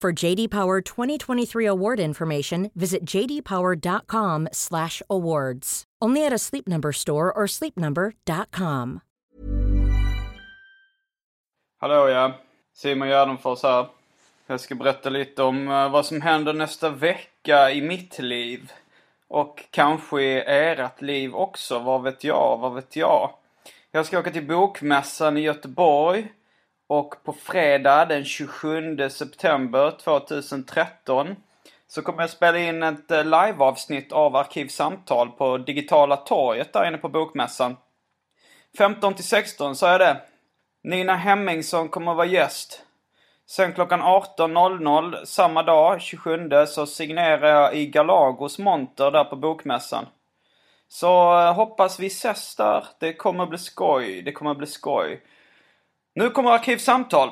For JD Power 2023 award information, visit jdpower.com/awards. Only at a Sleep Number store or sleepnumber.com. Hallå ja, Simon Gärdenfors här. Jag ska berätta lite om eh, vad som händer nästa vecka i mitt liv. Och kanske i ert liv också, vad vet jag, vad vet jag. Jag ska åka till Bokmässan i Göteborg. Och på fredag den 27 september 2013 så kommer jag spela in ett eh, liveavsnitt av Arkivsamtal på Digitala torget där inne på Bokmässan. 15 till 16 sa jag det. Nina Hemmingsson kommer vara gäst. Sen klockan 18.00 samma dag, 27, så signerar jag i Galagos monter där på Bokmässan. Så eh, hoppas vi ses där. Det kommer bli skoj. Det kommer bli skoj. Nu kommer Arkivsamtal.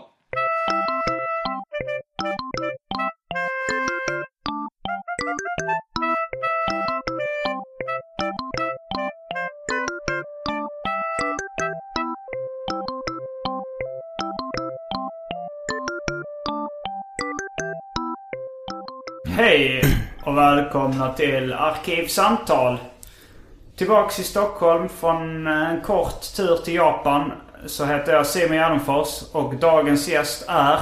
Hej och välkomna till Arkivsamtal. Tillbaks i Stockholm från en kort tur till Japan så heter jag Simon Gärdenfors och dagens gäst är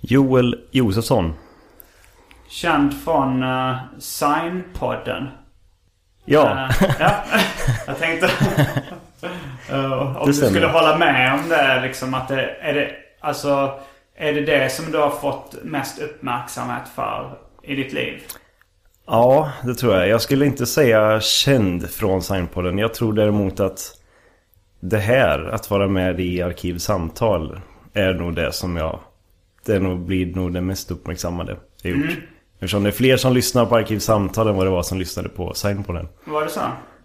Joel Josefsson. känd från uh, Signpodden. Ja. Eh, ja. Jag tänkte uh, om du skulle hålla med om det liksom att det är det alltså är det det som du har fått mest uppmärksamhet för i ditt liv? ja, det tror jag. Jag skulle inte säga känd från Signpodden. Jag tror däremot att det här, att vara med i Arkivsamtal, är nog det som jag... Det nog blir nog det mest uppmärksammade jag gjort. Mm. Eftersom det är fler som lyssnar på Arkivsamtal än vad det var som lyssnade på Signpodden. Var det så?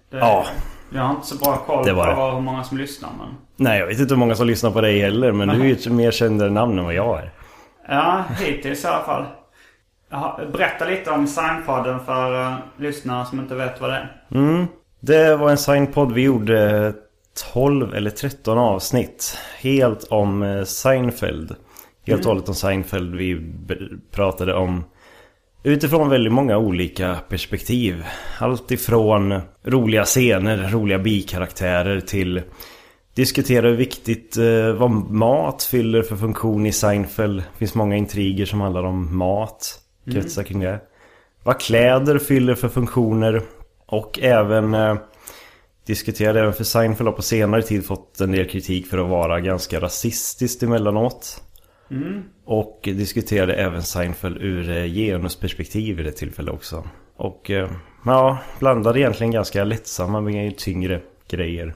Det, Ja. Jag har inte så bra koll Det var på det. hur många som lyssnar men... Nej, jag vet inte hur många som lyssnar på dig heller, men du är ju ett mer kändare namn än vad jag är. Ja, hittills i alla fall. Berätta lite om Signpodden för uh, lyssnare som inte vet vad det är. Mm. Det var en signpodd vi gjorde 12 eller 13 avsnitt. Helt om eh, Seinfeld. Helt och hållet om Seinfeld. Vi pratade om utifrån väldigt många olika perspektiv. Allt ifrån roliga scener, roliga bikaraktärer till diskutera hur viktigt eh, vad mat fyller för funktion i Seinfeld. Det finns många intriger som handlar om mat. Kretsar kring det. Vad kläder fyller för funktioner. Och även eh, diskuterade även för Seinfeld har på senare tid fått en del kritik för att vara ganska rasistiskt emellanåt. Och diskuterade även Seinfeld ur eh, genusperspektiv i det tillfället också. Och eh, ja, blandade egentligen ganska lättsamma med tyngre grejer.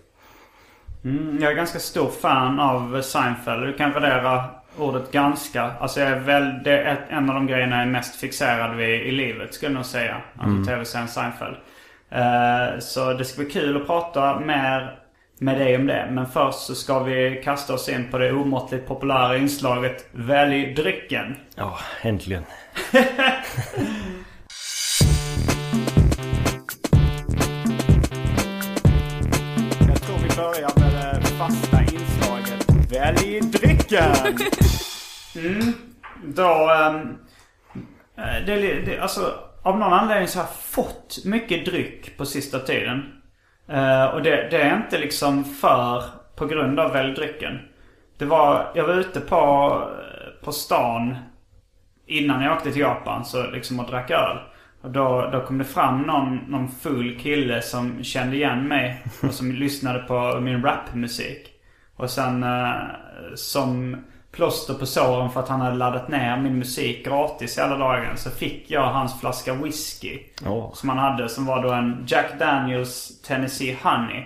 Mm, jag är ganska stor fan av Seinfeld. Du kan värdera ordet ganska. Alltså jag är väl, det är en av de grejerna jag är mest fixerad vid i livet skulle jag nog säga. Alltså tv-serien Seinfeld. Eh, så det ska bli kul att prata mer med dig om det. Men först så ska vi kasta oss in på det omåttligt populära inslaget Välj drycken. Ja, äntligen. Jag tror vi börjar med det fasta inslaget Välj drycken! Mm. Då... ehm, eh, det, det, alltså, av någon anledning så har jag fått mycket dryck på sista tiden. Eh, och det, det är inte liksom för på grund av väl drycken. Det var, jag var ute på, på stan innan jag åkte till Japan så liksom och drack öl. Och då, då kom det fram någon, någon full kille som kände igen mig och som lyssnade på min rapmusik. Och sen eh, som plåster på såren för att han hade laddat ner min musik gratis hela dagen så fick jag hans flaska whisky. Åh. Som han hade som var då en Jack Daniels Tennessee Honey.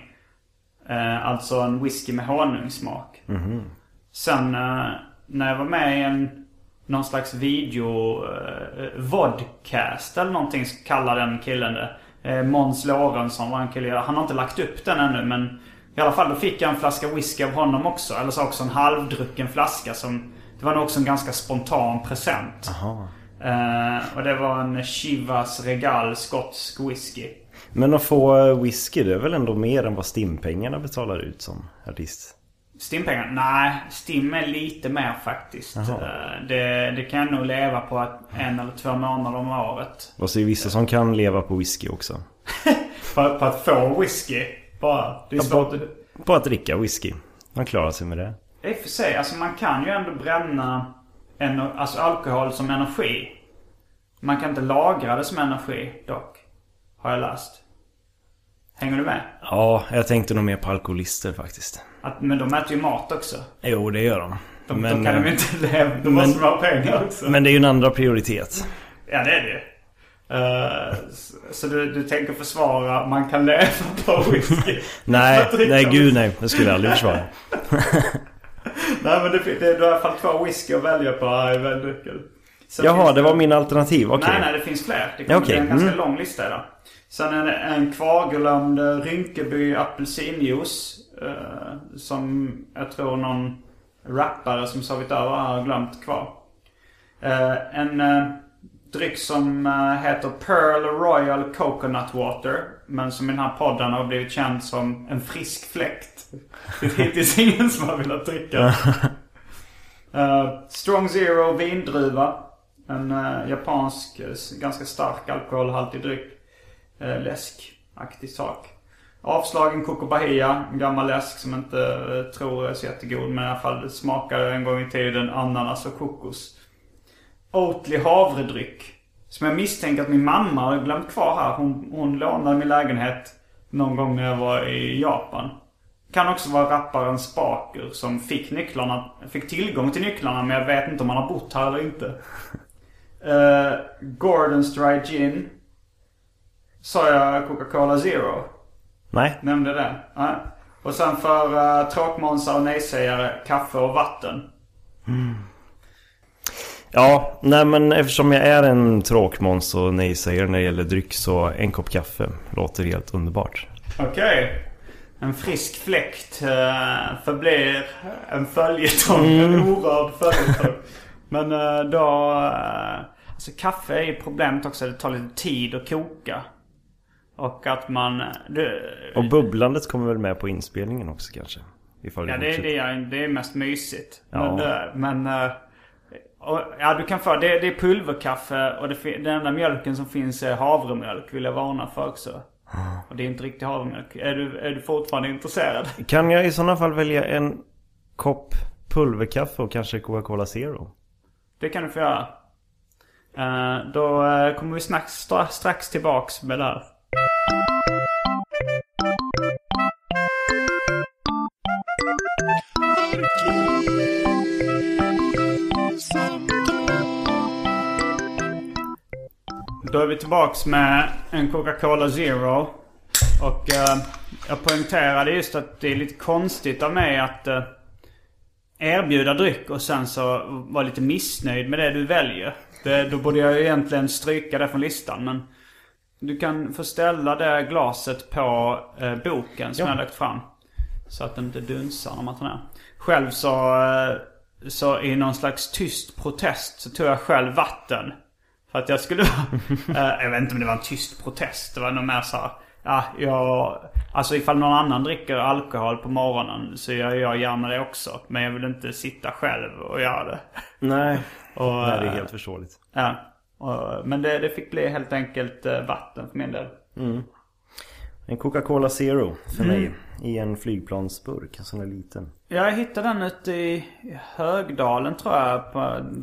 Eh, alltså en whisky med honungssmak. Sen eh, när jag var med i en någon slags video eh, vodcast eller någonting kallar den killen det. Eh, Måns Lorentzon var en kille. Han har inte lagt upp den ännu men i alla fall då fick jag en flaska whisky av honom också. Eller så också en halvdrucken flaska som det var nog också en ganska spontan present. Eh, och det var en Chivas Regal skotsk whisky. Men att få eh, whisky det är väl ändå mer än vad Stimpengarna betalar ut som artist? Stimpengar? Nej, Stim är lite mer faktiskt. Eh, Det, det kan jag nog leva på en eller två månader om året. Och så är det vissa som kan leva på whisky också. På, på att få whisky bara. Det är svårt att... Att dricka whisky. Man klarar sig med det. I och för sig, alltså man kan ju ändå bränna en, alltså alkohol som energi. Man kan inte lagra det som energi dock. Har jag läst. Hänger du med? Ja, jag tänkte nog mer på alkoholister faktiskt. Att, men de äter ju mat också. Jo, det gör de. De, men, då kan de eh, ju inte leva. Då men- måste de ha pengar också. men det är ju en andra prioritet. Ja, det är det ju. Eh, så- så du, du tänker försvara man kan leva på whisky? Nej, nej gud nej. Det skulle jag aldrig försvara. Nej men det, det, du har i alla fall två whisky att välja på här i väldrycken. Sen Jaha, det var min alternativ. Okej. Nej, nej, det finns fler. Det kommer bli en ganska Mm. lång lista idag. Sen är det en kvarglömd eh, Rinkeby apelsinjuice. Eh, som jag tror någon rappare som sovit över har glömt kvar. Eh, en eh, dryck som eh, heter Pearl Royal Coconut Water. Men som i den här podden har blivit känd som en frisk fläkt. Det är hittills ingen som har velat dricka. Eh, Strong Zero vindruva. En eh, japansk, s- ganska stark alkoholhaltig dryck. Uh, läskaktig sak. Avslagen Coco Bahia. En gammal läsk som inte uh, tror är så jättegod. Men i alla fall smakade en gång i tiden ananas och kokos. Oatly havredryck. Som jag misstänker att min mamma har glömt kvar här. Hon, hon lånade min lägenhet någon gång när jag var i Japan. Kan också vara rapparen Spaker som fick nycklarna, fick tillgång till nycklarna men jag vet inte om han har bott här eller inte. Uh, Gordon's Dry Gin. Sa jag Coca-Cola Zero? Nej. Nämnde det? Nej. Och sen för uh, tråkmånsar och nejsägare, kaffe och vatten. Ja, nej men eftersom jag är en tråkmåns och nej-sägare när det gäller dryck så en kopp kaffe låter helt underbart. Okej. En frisk fläkt uh, förblir en följetong. En orörd följetong. Men uh, då... Uh, alltså kaffe är ju problemet också. Det tar lite tid att koka. Och att man... Det, Och bubblandet kommer väl med på inspelningen också kanske? Ifall ja, det, det, är, det är mest mysigt. Ja. Men, eh, men eh, och, ja, du kan få... Det, det är pulverkaffe och det, den enda mjölken som finns är havremjölk. Vill jag varna för också. Och det är inte riktigt havremjölk. Är du, är du fortfarande intresserad? Kan jag i sådana fall välja en kopp pulverkaffe och kanske Coca-Cola Zero? Det kan du få göra. Eh, då eh, kommer vi strax, stra- strax tillbaks med det här. Då är vi tillbaks med en Coca-Cola Zero. Och eh, jag poängterade just att det är lite konstigt av mig att eh, erbjuda dryck och sen så vara lite missnöjd med det du väljer. Det, då borde jag egentligen stryka det från listan men du kan få ställa det glaset på eh, boken som jag har lagt fram. Så att den inte dunsar när man tar ner. Själv så, eh, så i någon slags tyst protest så tog jag själv vatten. För att jag skulle vara... eh, jag vet inte om det var en tyst protest. Det var nog mer så här, Ja, jag... Alltså ifall någon annan dricker alkohol på morgonen så gör jag gärna det också. Men jag vill inte sitta själv och göra det. Nej. Och, det är eh, helt förståeligt. Ja. Och, men det, det fick bli helt enkelt eh, vatten för min del. En Coca-Cola Zero för mig. I en flygplansburk, en sån där liten. Jag hittade den ute i Högdalen tror jag.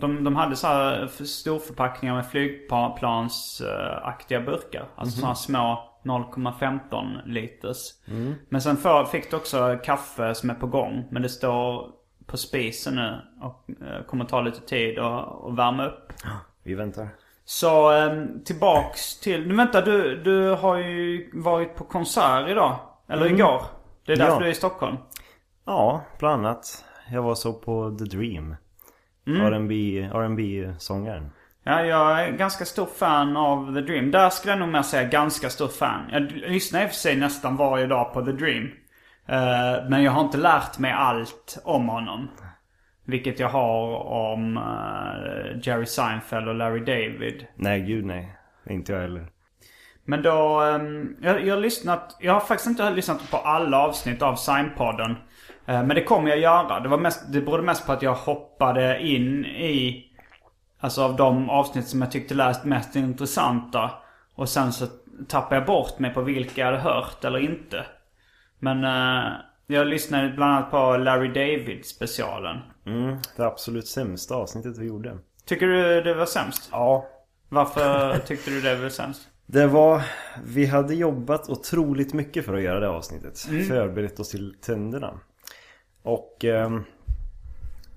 De, de hade så här för- storförpackningar med flygplansaktiga burkar. Alltså sådana små 0,15 liters. Men sen för, fick du också kaffe som är på gång. Men det står på spisen nu och eh, kommer ta lite tid att värma upp. Vi väntar. Så ehm, tillbaks till... Nu vänta, du, du har ju varit på konsert idag. Eller igår. Det är därför Ja. du är i Stockholm. Ja, bland annat. Jag var så på The Dream. R&B R&B sångaren Ja, jag är ganska stor fan av The Dream. Där skulle jag nog mer säga ganska stor fan. Jag lyssnar i och för sig nästan varje dag på The Dream. Eh, men jag har inte lärt mig allt om honom. Vilket jag har om eh, Jerry Seinfeld och Larry David. Nej, gud nej. Inte jag heller. Men då, ehm, jag, jag har lyssnat, jag har faktiskt inte lyssnat på alla avsnitt av Signpodden. Eh, men det kommer jag göra. Det, var mest, det berodde mest på att jag hoppade in i, alltså av de avsnitt som jag tyckte lät mest intressanta. Och sen så tappade jag bort mig på vilka jag hade hört eller inte. Men eh, jag lyssnade bland annat på Larry David specialen. Mm, det absolut sämsta avsnittet vi gjorde. Tycker du det var sämst? Ja. Varför tyckte du det var sämst? Det var... Vi hade jobbat otroligt mycket för att göra det avsnittet. Förberett oss till tänderna. Och... ehm,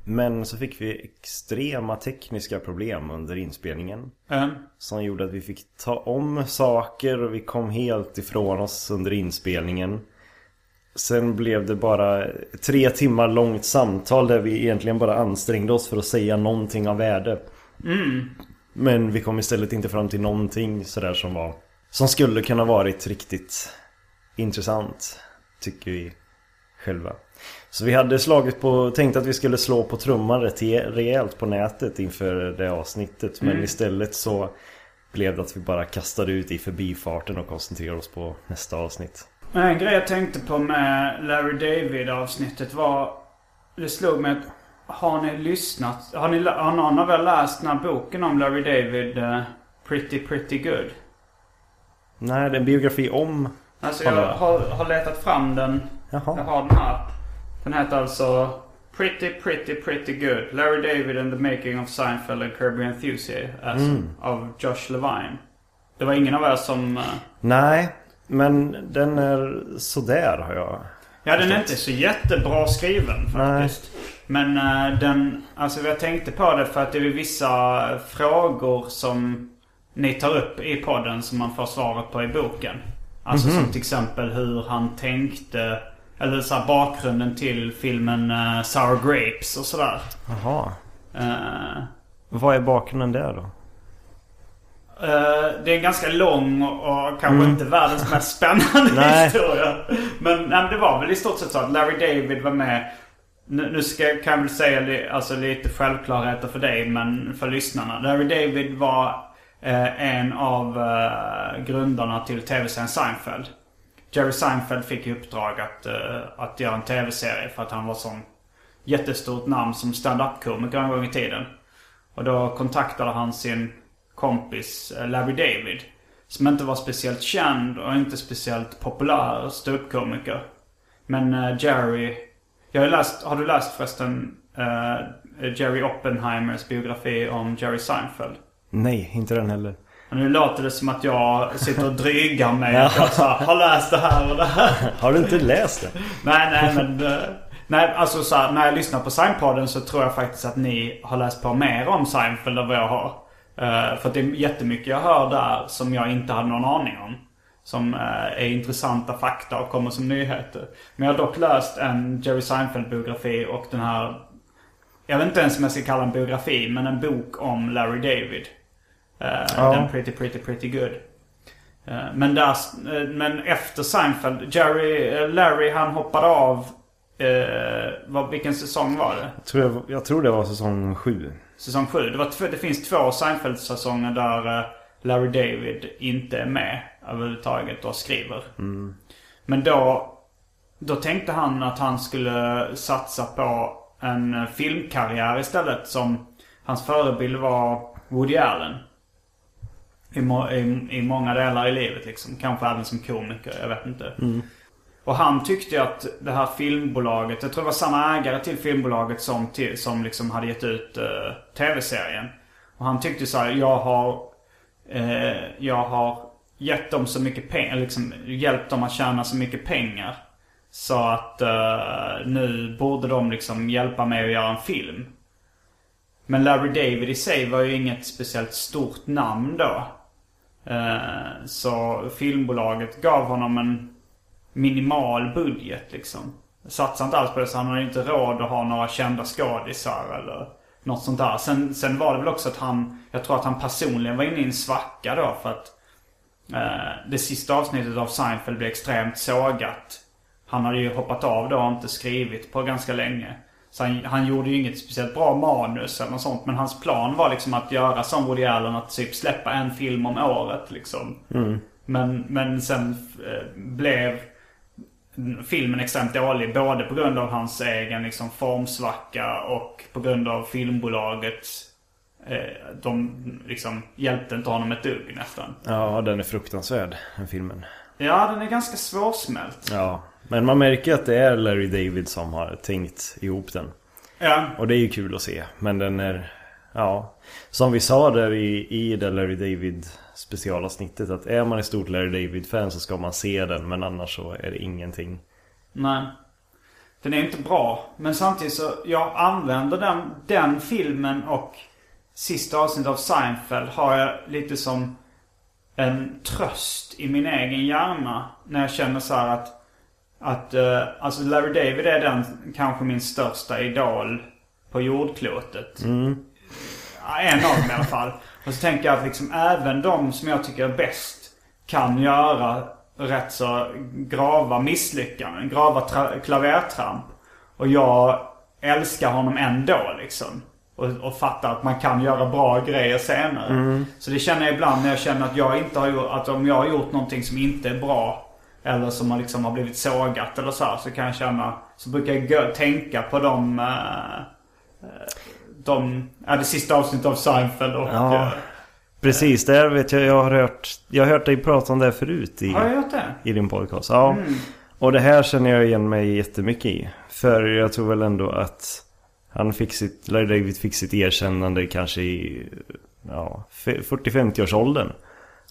men så fick vi extrema tekniska problem under inspelningen. Um, Som gjorde att vi fick ta om saker och vi kom helt ifrån oss under inspelningen. Sen blev det bara tre timmar långt samtal där vi egentligen bara ansträngde oss för att säga någonting av värde. Men vi kom istället inte fram till någonting sådär som var Som skulle kunna varit riktigt intressant Tycker vi själva Så vi hade slagit på, tänkt att vi skulle slå på trumman rätt re- rejält på nätet inför det avsnittet Men istället så blev det att vi bara kastade ut i förbifarten och koncentrerade oss på nästa avsnitt En grej jag tänkte på med Larry David avsnittet var... Det slog mig att... Har ni lyssnat? Har, ni, har någon av er läst den här boken om Larry David? eh, Pretty Pretty Good? Nej, det är en biografi om Alltså jag har, har letat fram den. Jag Jaha, har den här. Den heter alltså Pretty Pretty Pretty Good. Larry David and the Making of Seinfeld and Kirby Enthusiasm. Av Josh Levine. Det var ingen av er som... eh, nej Men den är sådär har jag Ja, den är inte så jättebra skriven Nej. faktiskt. Men eh, den... Alltså jag tänkte på det för att det är vissa frågor som ni tar upp i podden som man får svaret på i boken. Alltså Mhm. som till exempel hur han tänkte... Eller så här bakgrunden till filmen uh, Sour Grapes och sådär. Jaha Eh, Vad är bakgrunden där då? Eh, det är en ganska lång och, och kanske inte världens mest spännande historia. Men, nej, men det var väl i stort sett så att Larry David var med. Nu, nu ska, kan jag väl säga li, alltså, lite självklarheter för dig men för lyssnarna. Larry David var eh, en av eh, grundarna till tv-serien Seinfeld. Jerry Seinfeld fick i uppdrag att, eh, att göra en tv-serie för att han var sån jättestort namn som stand-up-komiker en gång i tiden. Och då kontaktade han sin kompis eh, Larry David. Som inte var speciellt känd och inte speciellt populär ståuppkomiker. Men eh, Jerry... Jag har, läst, har du läst förresten uh, Jerry Oppenheimers biografi om Jerry Seinfeld? Nej, inte den heller nu låter det som att jag sitter och drygar mig. Att jag här, har läst det här och det här. Har du inte läst det? Nej, nej men... eh, Nej, alltså så här, när jag lyssnar på Seinpodden så tror jag faktiskt att ni har läst på mer om Seinfeld än vad jag har. Eh, för det är jättemycket jag hör där som jag inte hade någon aning om. Som eh, är intressanta fakta och kommer som nyheter. Men jag har dock läst en Jerry Seinfeld-biografi och den här... Jag vet inte ens om jag ska kalla den biografi, men en bok om Larry David. Ja. Den Pretty Pretty Pretty Good. Eh, Men, där, eh, men efter Seinfeld, Jerry, eh, Larry han hoppade av. Eh, vad, vilken säsong var det? Jag tror, jag, jag tror det var säsong 7 Säsong 7. Det, var två, det finns två Seinfeld-säsonger där Larry David inte är med överhuvudtaget och skriver. Men då, då tänkte han att han skulle satsa på en filmkarriär istället. Som hans förebild var Woody Allen. I, i, I många delar i livet liksom. Kanske även som komiker, jag vet inte. Och han tyckte ju att det här filmbolaget, jag tror det var samma ägare till filmbolaget som, till, som liksom hade gett ut uh, tv-serien. Och han tyckte så här, jag har, uh, jag har gett dem så mycket pengar, liksom hjälpt dem att tjäna så mycket pengar. Så att uh, nu borde de liksom hjälpa mig att göra en film. Men Larry David i sig var ju inget speciellt stort namn då. Eh, så filmbolaget gav honom en minimal budget liksom. Satsade inte alls på det så han hade inte råd att ha några kända skådisar eller något sånt där. Sen, sen var det väl också att han, jag tror att han personligen var inne i en svacka då för att eh, det sista avsnittet av Seinfeld blev extremt sågat. Han hade ju hoppat av då och inte skrivit på ganska länge. Så han, han gjorde ju inget speciellt bra manus eller något sånt. Men hans plan var liksom att göra som Woody Allen. Att typ släppa en film om året liksom. Mm. Men, men sen eh, blev filmen extremt dålig. Både på grund av hans egen liksom, formsvacka och på grund av filmbolaget. Eh, de liksom hjälpte inte honom ett dugg nästan. Ja, den är fruktansvärd, den filmen. Ja, den är ganska svårsmält. Ja, men man märker att det är Larry David som har tänkt ihop den. Ja. Och det är ju kul att se. Men den är... Ja. Som vi sa där i, i det Larry David specialavsnittet. Att är man ett stort Larry David-fan så ska man se den. Men annars så är det ingenting. Nej. Den är inte bra. Men samtidigt så, jag använder den, den filmen och sista avsnittet av Seinfeld har jag lite som en tröst i min egen hjärna. När jag känner så här att att uh, alltså Larry David är den kanske min största idol på jordklotet. Mm. En av dem i alla fall. Och så tänker jag att liksom även de som jag tycker är bäst kan göra rätt så grava misslyckanden. Grava klavertramp. Och jag älskar honom ändå liksom. Och, och fattar att man kan göra bra grejer senare. Mm. Så det känner jag ibland när jag känner att jag inte har gjort, att om jag har gjort någonting som inte är bra eller som har liksom har blivit sågat eller så här, Så kan jag känna, så brukar jag gå, tänka på de, uh, de, ja det sista avsnittet av Seinfeld och... Ja. Uh, Precis, där vet jag, jag har hört, jag har hört dig prata om det förut i, har jag gjort det? i din podcast. Ja. Mm. Och det här känner jag igen mig jättemycket i. För jag tror väl ändå att han fick sitt, Larry David fick sitt erkännande kanske i ja, 40-50 års åldern.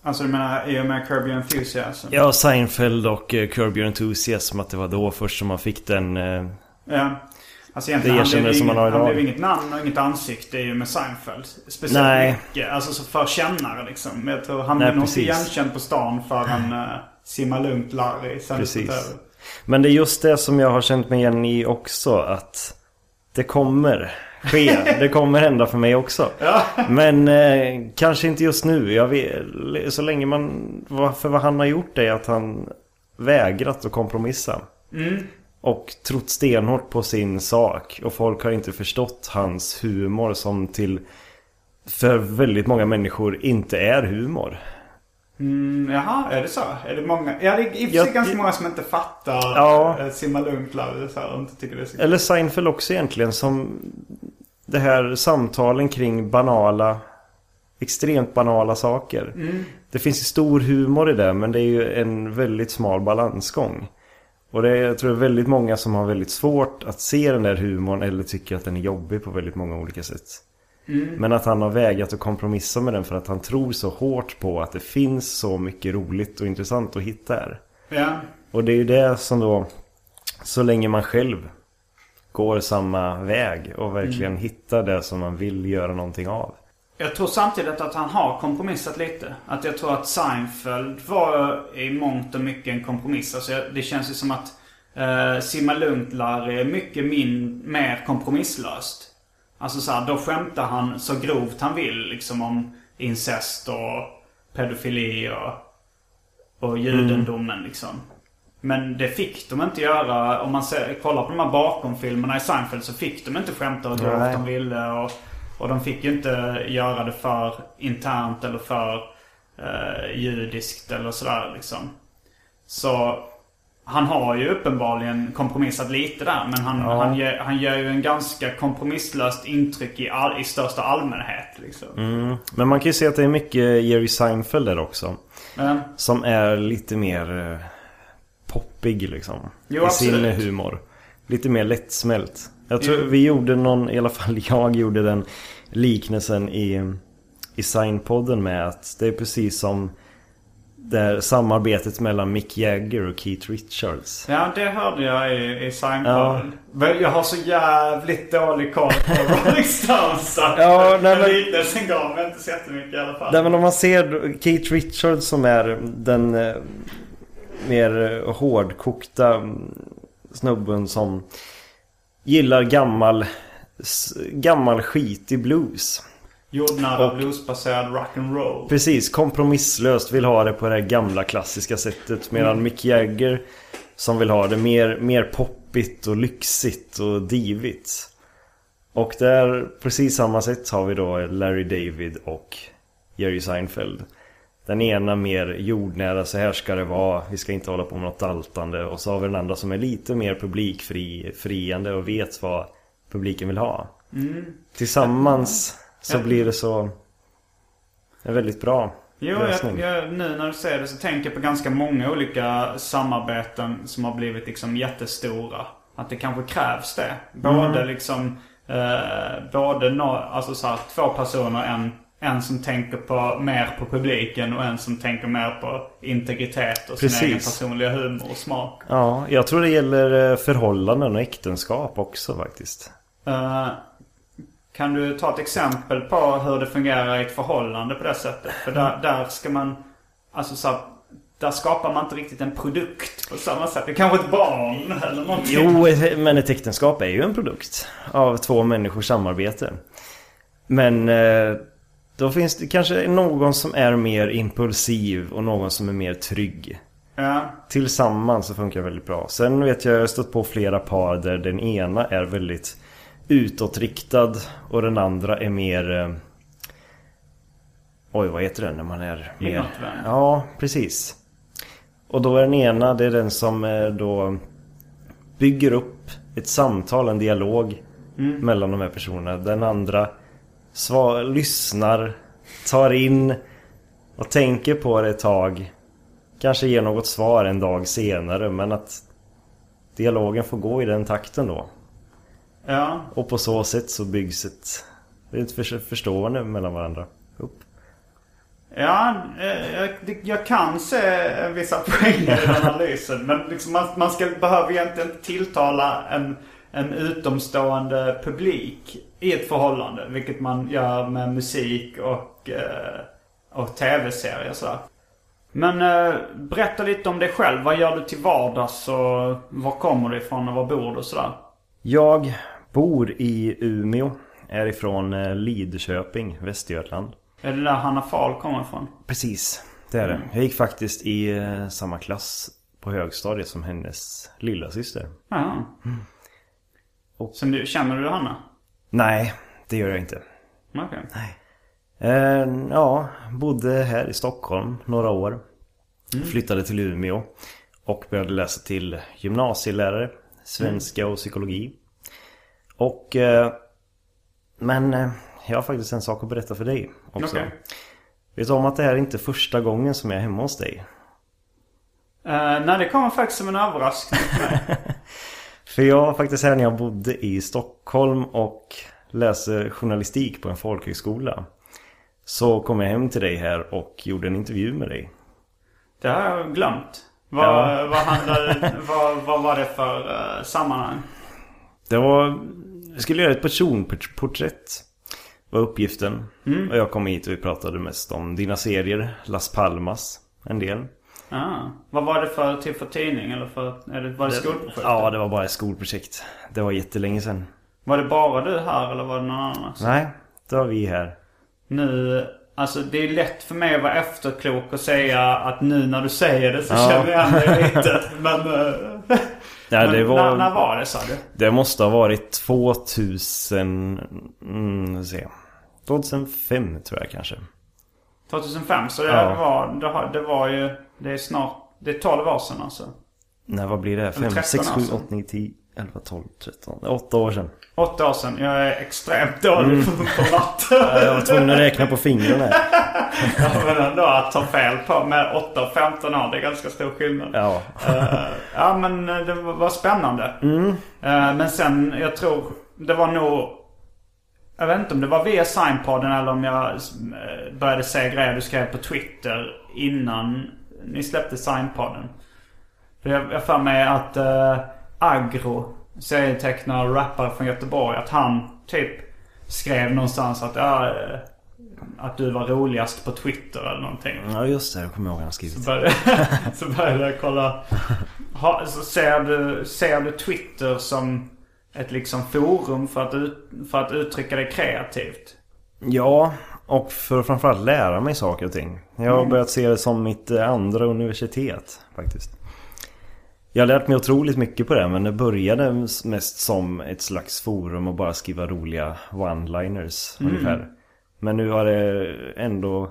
Alltså du menar i och med Curb Your Enthusiasm? Ja, Seinfeld och uh, Curb Your Enthusiasm. Att det var då först som man fick den... Uh, ja. Alltså egentligen, det han blev, som inget, man har idag. han blev inget namn och inget ansikte och med Seinfeld. Speciellt Nej. mycket. Alltså så för kännare liksom. Jag tror han Nej, blev nog inte igenkänd på stan förrän uh, Simma Lugnt Larry Precis. Men det är just det som jag har känt mig igen i också. Att det kommer ske. det kommer hända för mig också. Ja. Men eh, kanske inte just nu. Vet, så länge man... För vad han har gjort är att han vägrat att kompromissa. Mm. Och trott stenhårt på sin sak. Och folk har inte förstått hans humor som till... För väldigt många människor inte är humor. Mm, jaha, är det så? Är det många? Ja, det är i och för sig Jag- ganska många som inte fattar Ja. Lugnt Larry så här, och inte tycker det är så Eller Seinfeld också egentligen som det här samtalen kring banala Extremt banala saker. Det finns ju stor humor i det men det är ju en väldigt smal balansgång. Och det är, jag tror det är väldigt många som har väldigt svårt att se den där humorn eller tycker att den är jobbig på väldigt många olika sätt. Men att han har vägat att kompromissa med den för att han tror så hårt på att det finns så mycket roligt och intressant att hitta här. Ja. Och det är ju det som då Så länge man själv Går samma väg och verkligen hittar det som man vill göra någonting av Jag tror samtidigt att han har kompromissat lite. Att jag tror att Seinfeld var i mångt och mycket en kompromiss. Alltså jag, det känns ju som att eh, Simma Lugnt Larry är mycket min, mer kompromisslöst. Alltså så här, då skämtar han så grovt han vill liksom om incest och pedofili och, och judendomen liksom. Men det fick de inte göra. Om man ser, kollar på de här bakomfilmerna i Seinfeld så fick de inte skämta hur grovt de ville. Och, och de fick ju inte göra det för internt eller för eh, judiskt eller sådär liksom. Så han har ju uppenbarligen kompromissat lite där. Men han, Ja. han, ger, han gör ju en ganska kompromisslöst intryck i, all, i största allmänhet. Liksom. mm. Men man kan ju se att det är mycket Jerry Seinfeld där också Men, Som är lite mer eh, poppig liksom. Jo, I sin absolut. humor. Lite mer lättsmält. Jag tror vi gjorde någon, i alla fall jag gjorde den liknelsen i, i Signpodden med att det är precis som det här samarbetet mellan Mick Jagger och Keith Richards. Ja, det hörde jag i, i Seinfeld. Men Jag har så jävligt dålig koll på Rolling Stones. Ja, nej, men- liknelsen gav mig inte så jättemycket i alla fall. Nej men om man ser Keith Richards som är den eh, mer eh, hårdkokta mm, snubben som gillar gammal, gammal skit i blues. Jordnära och- bluesbaserad rock'n'roll. Precis, kompromisslöst vill ha det på det här gamla klassiska sättet. Medan Mick Jagger som vill ha det mer, mer poppigt och lyxigt och divigt. Och där, precis samma sätt har vi då Larry David och Jerry Seinfeld. Den ena mer jordnära, så här ska det vara, vi ska inte hålla på med något daltande. Och så har vi den andra som är lite mer publikfri, friande och vet vad publiken vill ha. Tillsammans så Ja. blir det så... En väldigt bra Jo, jag, jag, nu när du säger det så tänker jag på ganska många olika samarbeten som har blivit liksom jättestora. Att det kanske krävs det. Både liksom, eh, både no, alltså så här, två personer, en, en som tänker på, mer på publiken och en som tänker mer på integritet och sin Precis. egen personliga humor och smak. Ja, jag tror det gäller eh, förhållanden och äktenskap också faktiskt. Eh, kan du ta ett exempel på hur det fungerar i ett förhållande på det sättet? För där, där ska man, alltså så här, där skapar man inte riktigt en produkt på samma sätt. Det är kanske ett barn eller någonting. Jo, men ett äktenskap är ju en produkt av två människors samarbete. Men eh, då finns det kanske någon som är mer impulsiv och någon som är mer trygg. Ja, Tillsammans så funkar det väldigt bra. Sen vet jag, jag har stött på flera par där den ena är väldigt utåtriktad och den andra är mer... eh, Oj, vad heter det när man är mer... Inåtvänd. Ja, precis. Och då är den ena, det är den som eh, då bygger upp ett samtal, en dialog mellan de här personerna. Den andra sva- lyssnar, tar in och tänker på det ett tag. Kanske ger något svar en dag senare men att dialogen får gå i den takten då. Ja. Och på så sätt så byggs ett, ett för- förstående mellan varandra upp. Ja, eh, jag, jag kan se vissa poänger i den analysen. Men liksom man, man ska, behöver egentligen inte tilltala en, en utomstående publik i ett förhållande. Vilket man gör med musik och, eh, och tv-serier så. här. Men eh, berätta lite om dig själv. Vad gör du till vardags och var kommer du ifrån och var bor du och sådär? Jag bor i Umeå. Är ifrån eh, Lidköping, Västergötland. Är det där Hanna Fahl kommer ifrån? Precis, det är det. Jag gick faktiskt i eh, samma klass på högstadiet som hennes lilla syster. Ja. Och- Så nu, känner du Hanna? Nej, det gör jag inte. Okej. Eh, ja, bodde här i Stockholm några år. Flyttade till Umeå. Och började läsa till gymnasielärare. Svenska och psykologi. Och... Eh, men eh, jag har faktiskt en sak att berätta för dig också. Okej. Vet du om att det här är inte första gången som jag är hemma hos dig? Eh, nej, det kommer faktiskt som en överraskning för mig. För jag var faktiskt här när jag bodde i Stockholm och läste journalistik på en folkhögskola. Så kom jag hem till dig här och gjorde en intervju med dig. Det har jag glömt. Vad, Ja. vad, handlade, vad, vad var det för uh, sammanhang? Det var... Jag skulle göra ett personporträtt. Var uppgiften. Och jag kom hit och vi pratade mest om dina serier. Las Palmas. En del. Ah, vad var det för typ för tidning? Eller för, är det, var det skolprojekt? Ja, det var bara ett skolprojekt. Det var jättelänge sedan. Var det bara du här eller var det någon annan? Nej, då var vi här. Nu, alltså det är lätt för mig att vara efterklok och säga att nu när du säger det så Ja. känner jag mig lite. Men, Ja, men det var... när, var det sa du? Det måste ha varit 2000... Mm, se. 2005 tror jag kanske. 2005? Så det, Ja. var, det, det var ju, det är snart, det är 12 år sedan alltså. Nej, vad blir det? 5, 13 6, 7, alltså. 8, 9, 10, 11, 12, 13. 8 år sedan. Åtta år sedan. Jag är extremt dålig på, på matte. Ja, Jag var tvungen att räkna på fingrarna. Ja, men ändå att ta fel på med 8 och 15 år, det är ganska stor skillnad. Ja. Eh, ja men det var spännande. Eh, men sen, jag tror det var nog... Jag vet inte om det var via Signpodden eller om jag eh, började se grejer du skrev på Twitter innan ni släppte Signpodden. För jag jag för mig att uh, Agro, serietecknare och rappare från Göteborg, att han typ skrev någonstans att, ja, eh, att du var roligast på Twitter eller någonting. ja, just det. Jag kommer ihåg han har skrivit. Började, så började jag kolla. Ha, så ser, du, ser du Twitter som ett liksom forum för att, ut, för att uttrycka dig kreativt? Ja, och för att framförallt lära mig saker och ting. Jag har börjat se det som mitt eh, andra universitet faktiskt. Jag har lärt mig otroligt mycket på det men det började mest som ett slags forum och bara skriva roliga one-liners ungefär. Men nu har det ändå...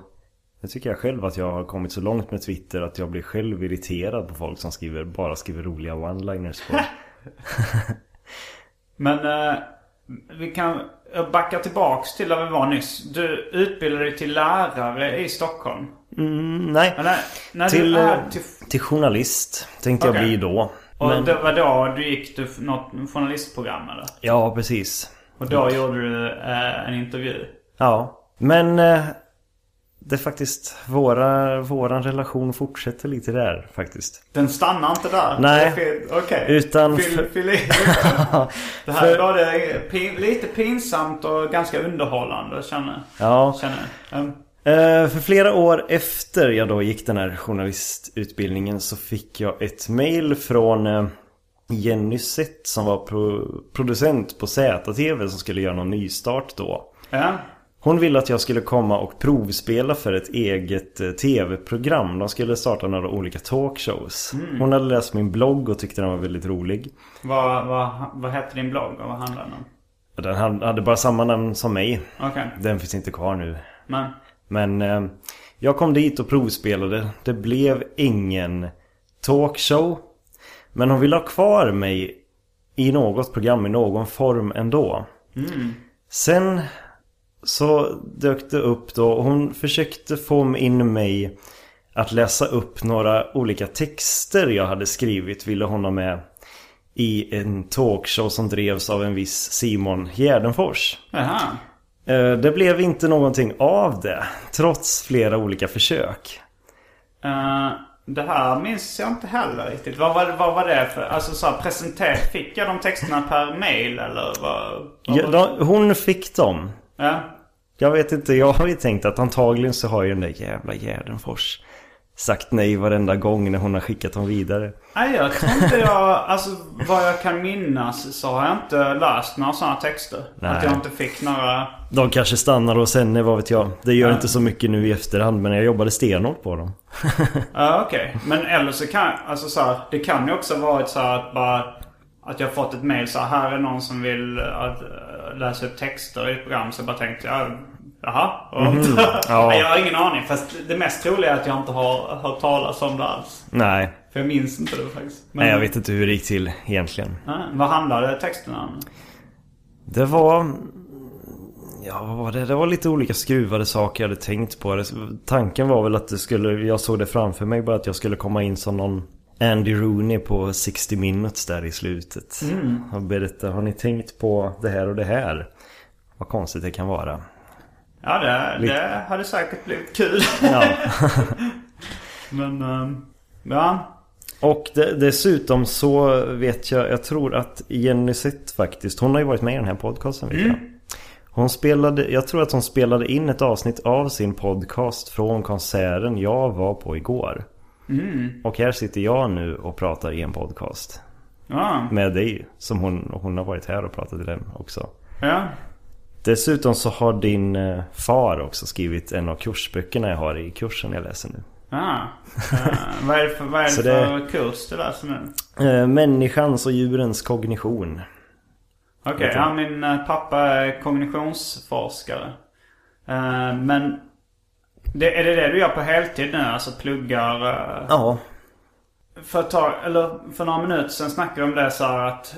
Jag tycker jag själv att jag har kommit så långt med Twitter att jag blir själv irriterad på folk som skriver, bara skriver roliga one-liners på. Men eh, vi kan jag backar tillbaks till där vi var nyss. Du utbildade dig till lärare i Stockholm. Mm, nej, när, när till, du eh, är till... till journalist tänkte Okej. jag bli då. Och Men, det var då du gick du något journalistprogram eller? ja, precis. Och då gjorde du eh, en intervju. Ja, men eh, det är faktiskt våra, våran relation fortsätter lite där faktiskt. Den stannar inte där? Nej. Okej. Utan Fyll, i. Det här är både pin, lite pinsamt och ganska underhållande känner, Ja, känner jag. Um, eh, för flera år efter jag då gick den här journalistutbildningen så fick jag ett mail från eh, Jenny Sett som var pro- producent på ZTV som skulle göra någon nystart då. ja. Hon ville att jag skulle komma och provspela för ett eget eh, tv-program. De skulle starta några olika talkshows. Hon hade läst min blogg och tyckte den var väldigt rolig. Vad, vad, vad hette din blogg och vad handlade den om? Den hade bara samma namn som mig. Okej. Den finns inte kvar nu. Men Men eh, jag kom dit och provspelade. Det blev ingen talkshow. Men hon ville ha kvar mig i något program i någon form ändå. Sen så dök det upp då. Hon försökte få in mig att läsa upp några olika texter jag hade skrivit. Ville hon ha med i en talkshow som drevs av en viss Simon Gärdenfors. Jaha. Eh, Det blev inte någonting av det. Trots flera olika försök. Eh, det här minns jag inte heller riktigt. Vad var, vad var det för... Alltså så här, presenter... Fick jag de texterna per mail eller vad? vad Ja, de, hon fick dem. Ja. Jag vet inte, jag har ju tänkt att antagligen så har ju den där jävla Gärdenfors sagt nej varenda gång när hon har skickat dem vidare. Nej, jag tror inte jag... Alltså vad jag kan minnas så har jag inte läst några sådana texter. Nej. Att jag inte fick några... De kanske stannar hos henne, vad vet jag. Det gör Ja. inte så mycket nu i efterhand, men jag jobbade stenhårt på dem. Ja, okej. Men eller så kan... Alltså så här, det kan ju också varit så här att bara... Att jag har fått ett mail så här, är någon som vill att, eh, läsa upp texter i ett program. Så jag bara tänkte, ja, jaha. Och, ja. Jag har ingen aning. Fast det mest troliga är att jag inte har hört talas om det alls. Nej, För jag minns inte det faktiskt. Men, nej jag vet inte hur det gick till egentligen. Ja, vad handlade texterna om? Det var... Ja, vad var det? Det var lite olika skruvade saker jag hade tänkt på. Tanken var väl att det skulle... Jag såg det framför mig bara att jag skulle komma in som någon Andy Rooney på 60 minutes där i slutet. Och berätta, har ni tänkt på det här och det här? Vad konstigt det kan vara. Ja, det, det hade säkert blivit kul. Ja. Men, ehm, ja. Och de, dessutom så vet jag, jag tror att Jenny Sett faktiskt, hon har ju varit med i den här podcasten vet jag. Hon spelade, jag tror att hon spelade in ett avsnitt av sin podcast från konserten jag var på igår. Och här sitter jag nu och pratar i en podcast. Ja, Med dig, som hon, hon har varit här och pratat i den också. ja. Dessutom så har din eh, far också skrivit en av kursböckerna jag har i kursen jag läser nu. ja. Eh, vad är det för, vad är det för det- kurs du läser nu? Eh, Människans och djurens kognition. Okej, du? ja, min pappa är kognitionsforskare. Eh, men det, är det det du gör på heltid nu? Alltså pluggar? eh, Ja, För ett tag, eller för några minuter sen snackade vi om det så här att...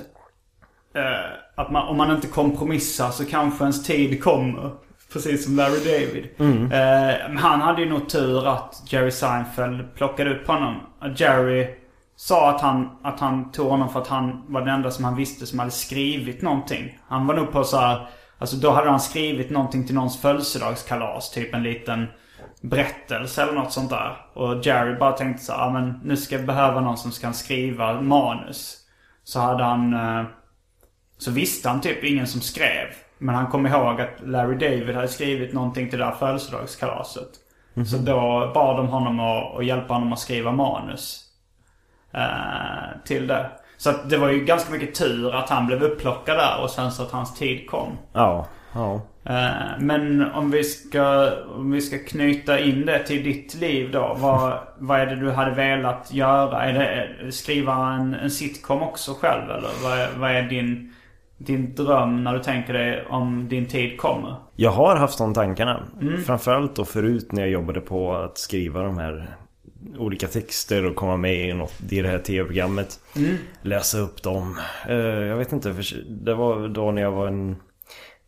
Eh, att man, om man inte kompromissar så kanske ens tid kommer. Precis som Larry David. Eh, men han hade ju nog tur att Jerry Seinfeld plockade upp honom. Jerry sa att han, att han tog honom för att han var den enda som han visste som hade skrivit någonting. Han var nog på så här, Alltså då hade han skrivit någonting till någons födelsedagskalas. Typ en liten berättelse eller något sånt där. Och Jerry bara tänkte så här, ah, men nu ska jag behöva någon som kan skriva manus. Så hade han... Eh, så visste han typ ingen som skrev. Men han kom ihåg att Larry David hade skrivit någonting till det där födelsedagskalaset. Så då bad de honom att, att hjälpa honom att skriva manus. Eh, till det. Så att det var ju ganska mycket tur att han blev upplockad där och sen så att hans tid kom. Ja, ja. Eh, Men om vi, ska, om vi ska knyta in det till ditt liv då. Vad, vad är det du hade velat göra? Är det skriva en, en sitcom också själv eller? Vad är, vad är din, din dröm när du tänker dig om din tid kommer? Jag har haft de tankarna. Framförallt då förut när jag jobbade på att skriva de här olika texter och komma med i, något, i det här tv-programmet. Läsa upp dem. Eh, jag vet inte, för det var då när jag var en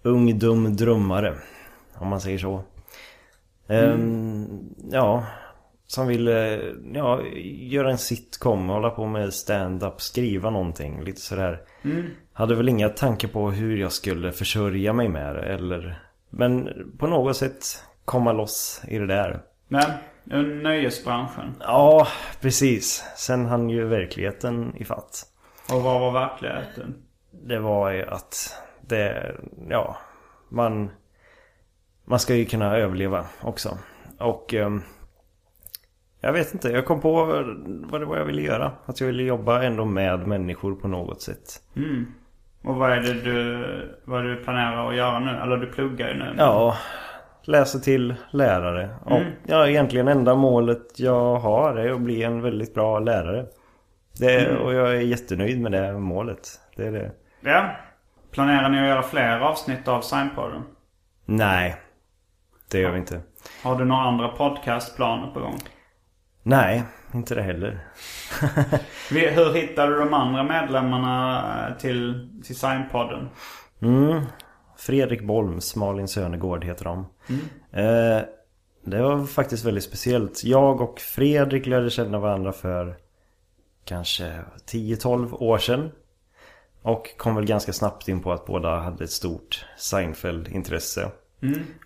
ung dum drömmare. Om man säger så. Ehm, ja, som ville ja, göra en sitcom, hålla på med stand-up, skriva någonting. Lite sådär. Hade väl inga tankar på hur jag skulle försörja mig med det eller... Men på något sätt komma loss i det där. Men nöjesbranschen. Ja, precis. Sen hann ju verkligheten i fatt. Och vad var verkligheten? Det var ju att det, ja, man, man ska ju kunna överleva också. Och ehm, jag vet inte, jag kom på vad det var jag ville göra. Att jag ville jobba ändå med människor på något sätt. Och vad är det du, vad du planerar att göra nu? Eller du pluggar ju nu. Ja, läsa till lärare. Och, ja, egentligen enda målet jag har är att bli en väldigt bra lärare. Det, Och jag är jättenöjd med det målet. Det är det. Ja. Planerar ni att göra fler avsnitt av Signpodden? Nej, det gör vi inte. Har du några andra podcastplaner på gång? Nej, inte det heller. Hur hittade du de andra medlemmarna eh, till, till Signpodden? Mm. Fredrik Bolms, Malin Sönegård heter de. Eh, det var faktiskt väldigt speciellt. Jag och Fredrik lärde känna varandra för kanske 10-12 år sedan. Och kom väl ganska snabbt in på att båda hade ett stort Seinfeld-intresse.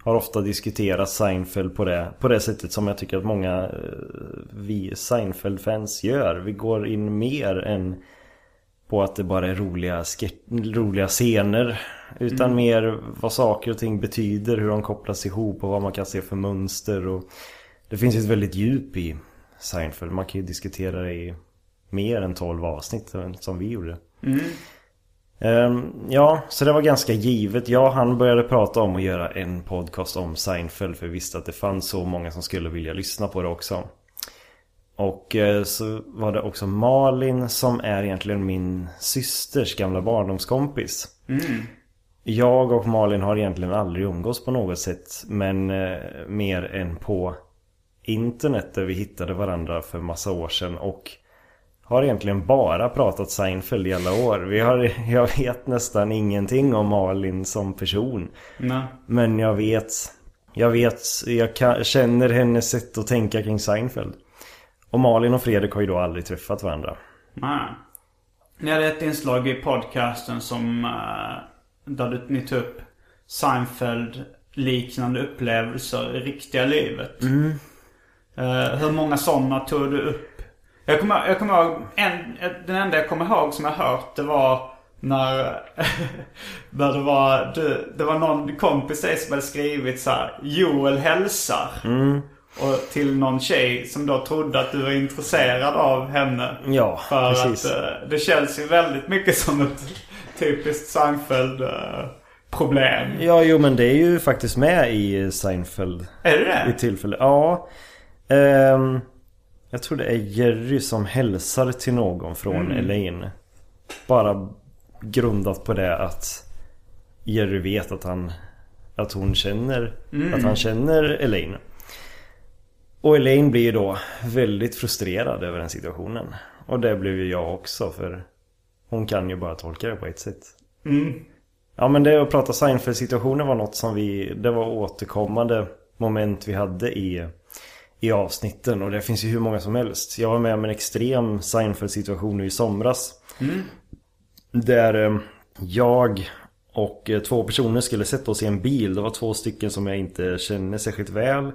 Har ofta diskuterat Seinfeld på det, på det sättet som jag tycker att många eh, vi Seinfeld-fans gör. Vi går in mer än på att det bara är roliga, roliga scener. Utan mer vad saker och ting betyder, hur de kopplas ihop och vad man kan se för mönster. Och det finns ju ett väldigt djup i Seinfeld. Man kan ju diskutera det i mer än 12 avsnitt som vi gjorde. Ehm, ja, så det var ganska givet. Jag han började prata om att göra en podcast om Seinfeld för vi visste att det fanns så många som skulle vilja lyssna på det också. Och eh, så var det också Malin som är egentligen min systers gamla barndomskompis. Jag och Malin har egentligen aldrig umgås på något sätt men eh, mer än på internet där vi hittade varandra för massa år sedan och har egentligen bara pratat Seinfeld i alla år. Vi har, jag vet nästan ingenting om Malin som person. Nej. Men jag vet, jag vet, jag kan, känner hennes sätt att tänka kring Seinfeld. Och Malin och Fredrik har ju då aldrig träffat varandra. Nej. Ni hade ett inslag i podcasten som... eh, där ni tog upp Seinfeld-liknande upplevelser i riktiga livet. Eh, hur många sådana tog du upp? Jag kommer, jag kommer ihåg, en, den enda jag kommer ihåg som jag hört det var när, när det var, du, det var någon kompis till som hade skrivit så här: Joel hälsar. Och till någon tjej som då trodde att du var intresserad av henne. Ja, För precis. att eh, det känns ju väldigt mycket som ett typiskt Seinfeld-problem. Ja, jo men det är ju faktiskt med i Seinfeld. Är det I det? tillfälle. Ja. Ehm, jag tror det är Jerry som hälsar till någon från Elaine. Bara grundat på det att Jerry vet att han att hon känner att han känner Elaine. Och Elaine blir då väldigt frustrerad över den situationen. Och det blev ju jag också för hon kan ju bara tolka det på ett sätt. Ja men det att prata Seinfeld-situationer var något som vi... Det var återkommande moment vi hade i, i avsnitten. Och det finns ju hur många som helst. Jag var med om en extrem Seinfeld-situation nu i somras. Där eh, jag och eh, två personer skulle sätta oss i en bil. Det var två stycken som jag inte känner särskilt väl.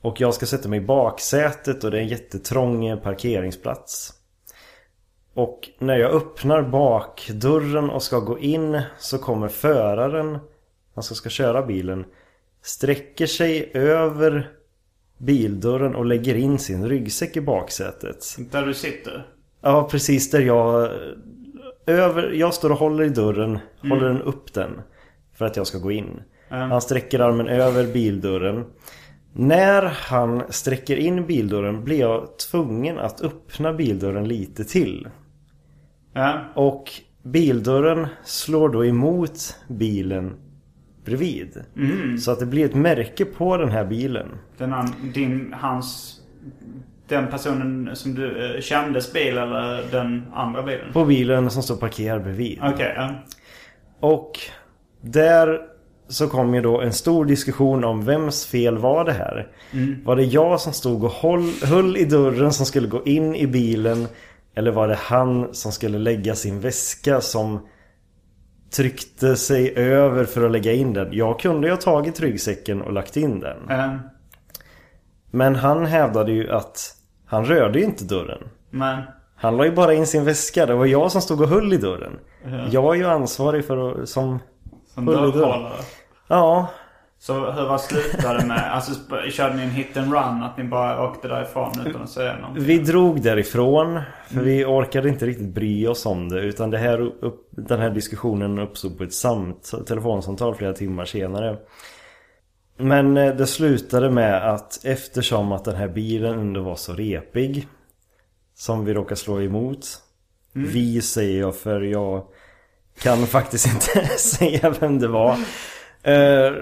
Och jag ska sätta mig i baksätet och det är en jättetrång eh, parkeringsplats. Och när jag öppnar bakdörren och ska gå in så kommer föraren, alltså ska köra bilen, sträcker sig över bildörren och lägger in sin ryggsäck i baksätet. Där du sitter? Ja, precis där jag... Över, jag står och håller i dörren, håller den upp den. För att jag ska gå in. Han sträcker armen över bildörren. När han sträcker in bildörren blir jag tvungen att öppna bildörren lite till. Ja. Och bildörren slår då emot bilen bredvid. Så att det blir ett märke på den här bilen. Den, an, din, hans... Den personen som du... eh, Kändes bil eller den andra bilen? På bilen som står parkerad bredvid. Okej, ja. Och där så kom ju då en stor diskussion om vems fel var det här? Var det jag som stod och håll, höll i dörren som skulle gå in i bilen? Eller var det han som skulle lägga sin väska som tryckte sig över för att lägga in den? Jag kunde ju ha tagit ryggsäcken och lagt in den. Eh, Men han hävdade ju att han rörde ju inte dörren. men... Han la ju bara in sin väska. Det var jag som stod och höll i dörren. Jag är ju ansvarig för att, som Som höll i dörren. Ja, Så hur var slutade med? Alltså körde ni en hit and run? Att ni bara åkte därifrån utan att säga någonting? Vi drog därifrån för vi orkade inte riktigt bry oss om det utan det här upp, den här diskussionen uppstod på ett samt, telefonsamtal flera timmar senare. Men eh, det slutade med att eftersom att den här bilen ändå var så repig som vi råkade slå emot. Vi säger jag för jag kan faktiskt inte säga vem det var. Eh,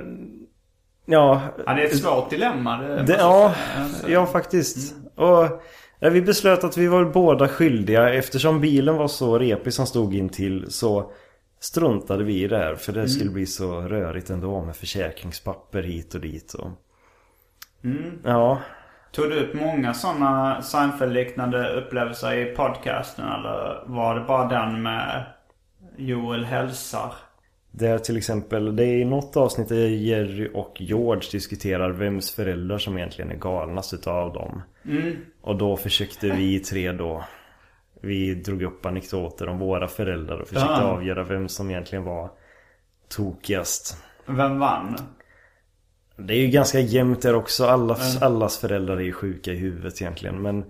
ja, Ja, det är ett svårt dilemma. Det, det, ja. Alltså, ja faktiskt. Och ja, vi beslöt att vi var båda skyldiga eftersom bilen var så repig som stod in till så struntade vi i det här för det skulle bli så rörigt ändå med försäkringspapper hit och dit och... Ja, Tog du upp många sådana Seinfeld-liknande upplevelser i podcasten? Eller var det bara den med Joel hälsar? Det är till exempel, det är i något avsnitt där Jerry och George diskuterar vems föräldrar som egentligen är galnast utav dem. Och då försökte vi tre då Vi drog upp anekdoter om våra föräldrar och försökte Ja. avgöra vem som egentligen var tokigast. Vem vann? Det är ju ganska jämnt där också. Allas, allas föräldrar är ju sjuka i huvudet egentligen. Men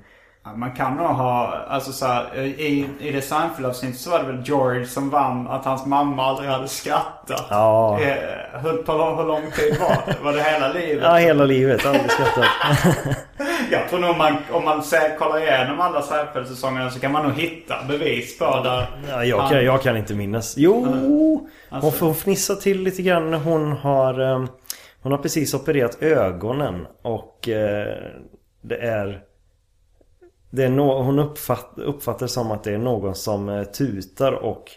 Ja, Man kan nog ha, alltså så här, i, i det Seinfeld-avsnittet så var det väl George som vann att hans mamma aldrig hade skrattat. Ja. Eh, Hur, på, hur lång tid var det? Var det hela livet? ja, hela livet. Aldrig skrattat. Jag tror nog man, om man ser, kollar igenom alla Seinfeld-säsongerna så kan man nog hitta bevis på där. Ja, jag, kan, jag kan inte minnas. Jo! Hon får fnissa till lite grann när hon har... eh, Hon har precis opererat ögonen och eh, det är... Det är no, hon uppfatt, uppfattar det som att det är någon som eh, tutar och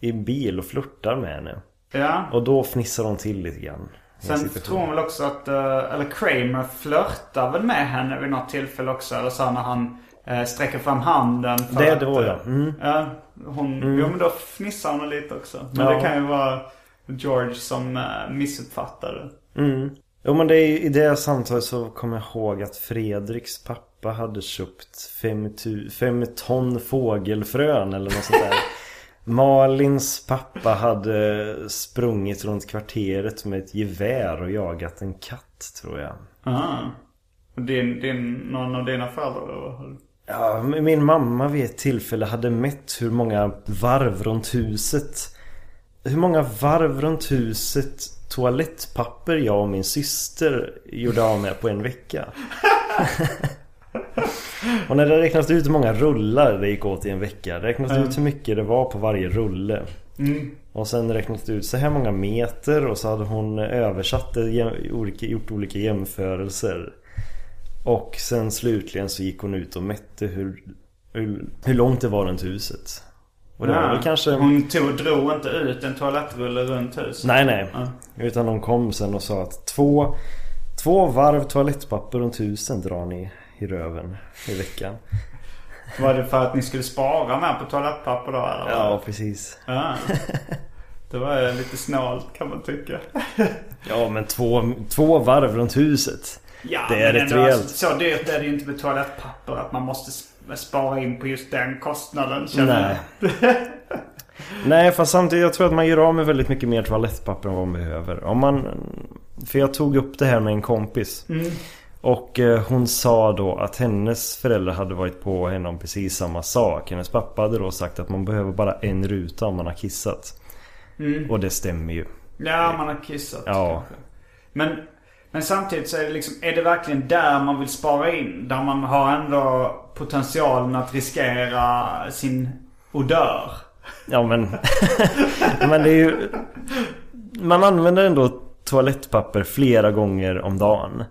i bil och flörtar med henne. Ja. Och då fnissar hon till lite grann. Sen tror hon väl också att, eh, eller Kramer flörtar väl med henne vid något tillfälle också. Eller så när han eh, sträcker fram handen. För Det att, eh, Mm. ja hon, Jo men då fnissar hon lite också. Men Ja. det kan ju vara George som missuppfattade. Mm. Jo men det är, i det samtalet så kommer jag ihåg att Fredriks pappa hade köpt fem, tu, fem ton fågelfrön eller något sånt där. Malins pappa hade sprungit runt kvarteret med ett gevär och jagat en katt tror jag. Aha. Din, din, någon av dina föräldrar? Ja, min mamma vid ett tillfälle hade mätt hur många varv runt huset Hur många varv runt huset toalettpapper jag och min syster gjorde av med på en vecka Och när det räknades ut hur många rullar det gick åt i en vecka Räknades det ut hur mycket det var på varje rulle Och sen räknades det ut så här många meter och så hade hon översatt det, gjort olika jämförelser och sen slutligen så gick hon ut och mätte hur, hur, hur långt det var runt huset. Och det väl kanske... Hon tog, drog inte ut en toalettrulle runt huset? Nej, nej. Ja. Utan de kom sen och sa att två, två varv toalettpapper runt husen drar ni i röven i veckan. Var det för att ni skulle spara mer på toalettpapper då eller? Ja, precis. ja. Det var lite snålt kan man tycka. Ja, men två, två varv runt huset. Ja, Det är rätt ändå, rejält. alltså, Så dyrt är det ju inte med toalettpapper att man måste sp- spara in på just den kostnaden känner Nej. jag. Nej, fast samtidigt jag tror att man gör av med väldigt mycket mer toalettpapper än vad man behöver. Om man... För jag tog upp det här med en kompis. Mm. Och eh, hon sa då att hennes föräldrar hade varit på henne om precis samma sak. Hennes pappa hade då sagt att man behöver bara en ruta om man har kissat. Mm. Och det stämmer ju. Ja, man har kissat Ja. kanske. Men, men samtidigt så är det liksom, är det verkligen där man vill spara in? Där man har ändå potentialen att riskera sin odör? Ja men... men det är ju... Man använder ändå toalettpapper flera gånger om dagen.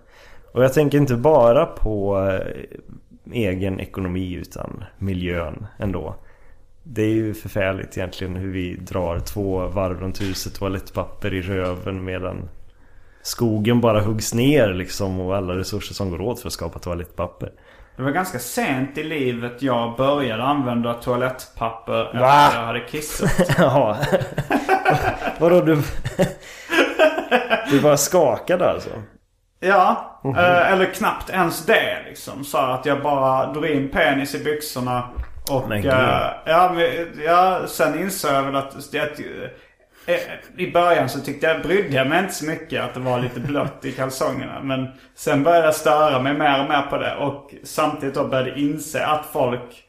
Och jag tänker inte bara på eh, egen ekonomi utan miljön ändå. Det är ju förfärligt egentligen hur vi drar två varv runt huset toalettpapper i röven medan skogen bara huggs ner liksom och alla resurser som går åt för att skapa toalettpapper. Det var ganska sent i livet jag började använda toalettpapper efter Va? jag hade kissat. Ja. Vadå du... du bara skakade alltså? Ja, eh, eller knappt ens det liksom. Så att jag bara drog in penis i byxorna. Och Men eh, ja, ja, sen insåg jag väl att, att eh, i början så tyckte jag, brydde jag mig inte så mycket att det var lite blött i kalsongerna. Men sen började jag störa mig mer och mer på det. Och samtidigt då började jag inse att folk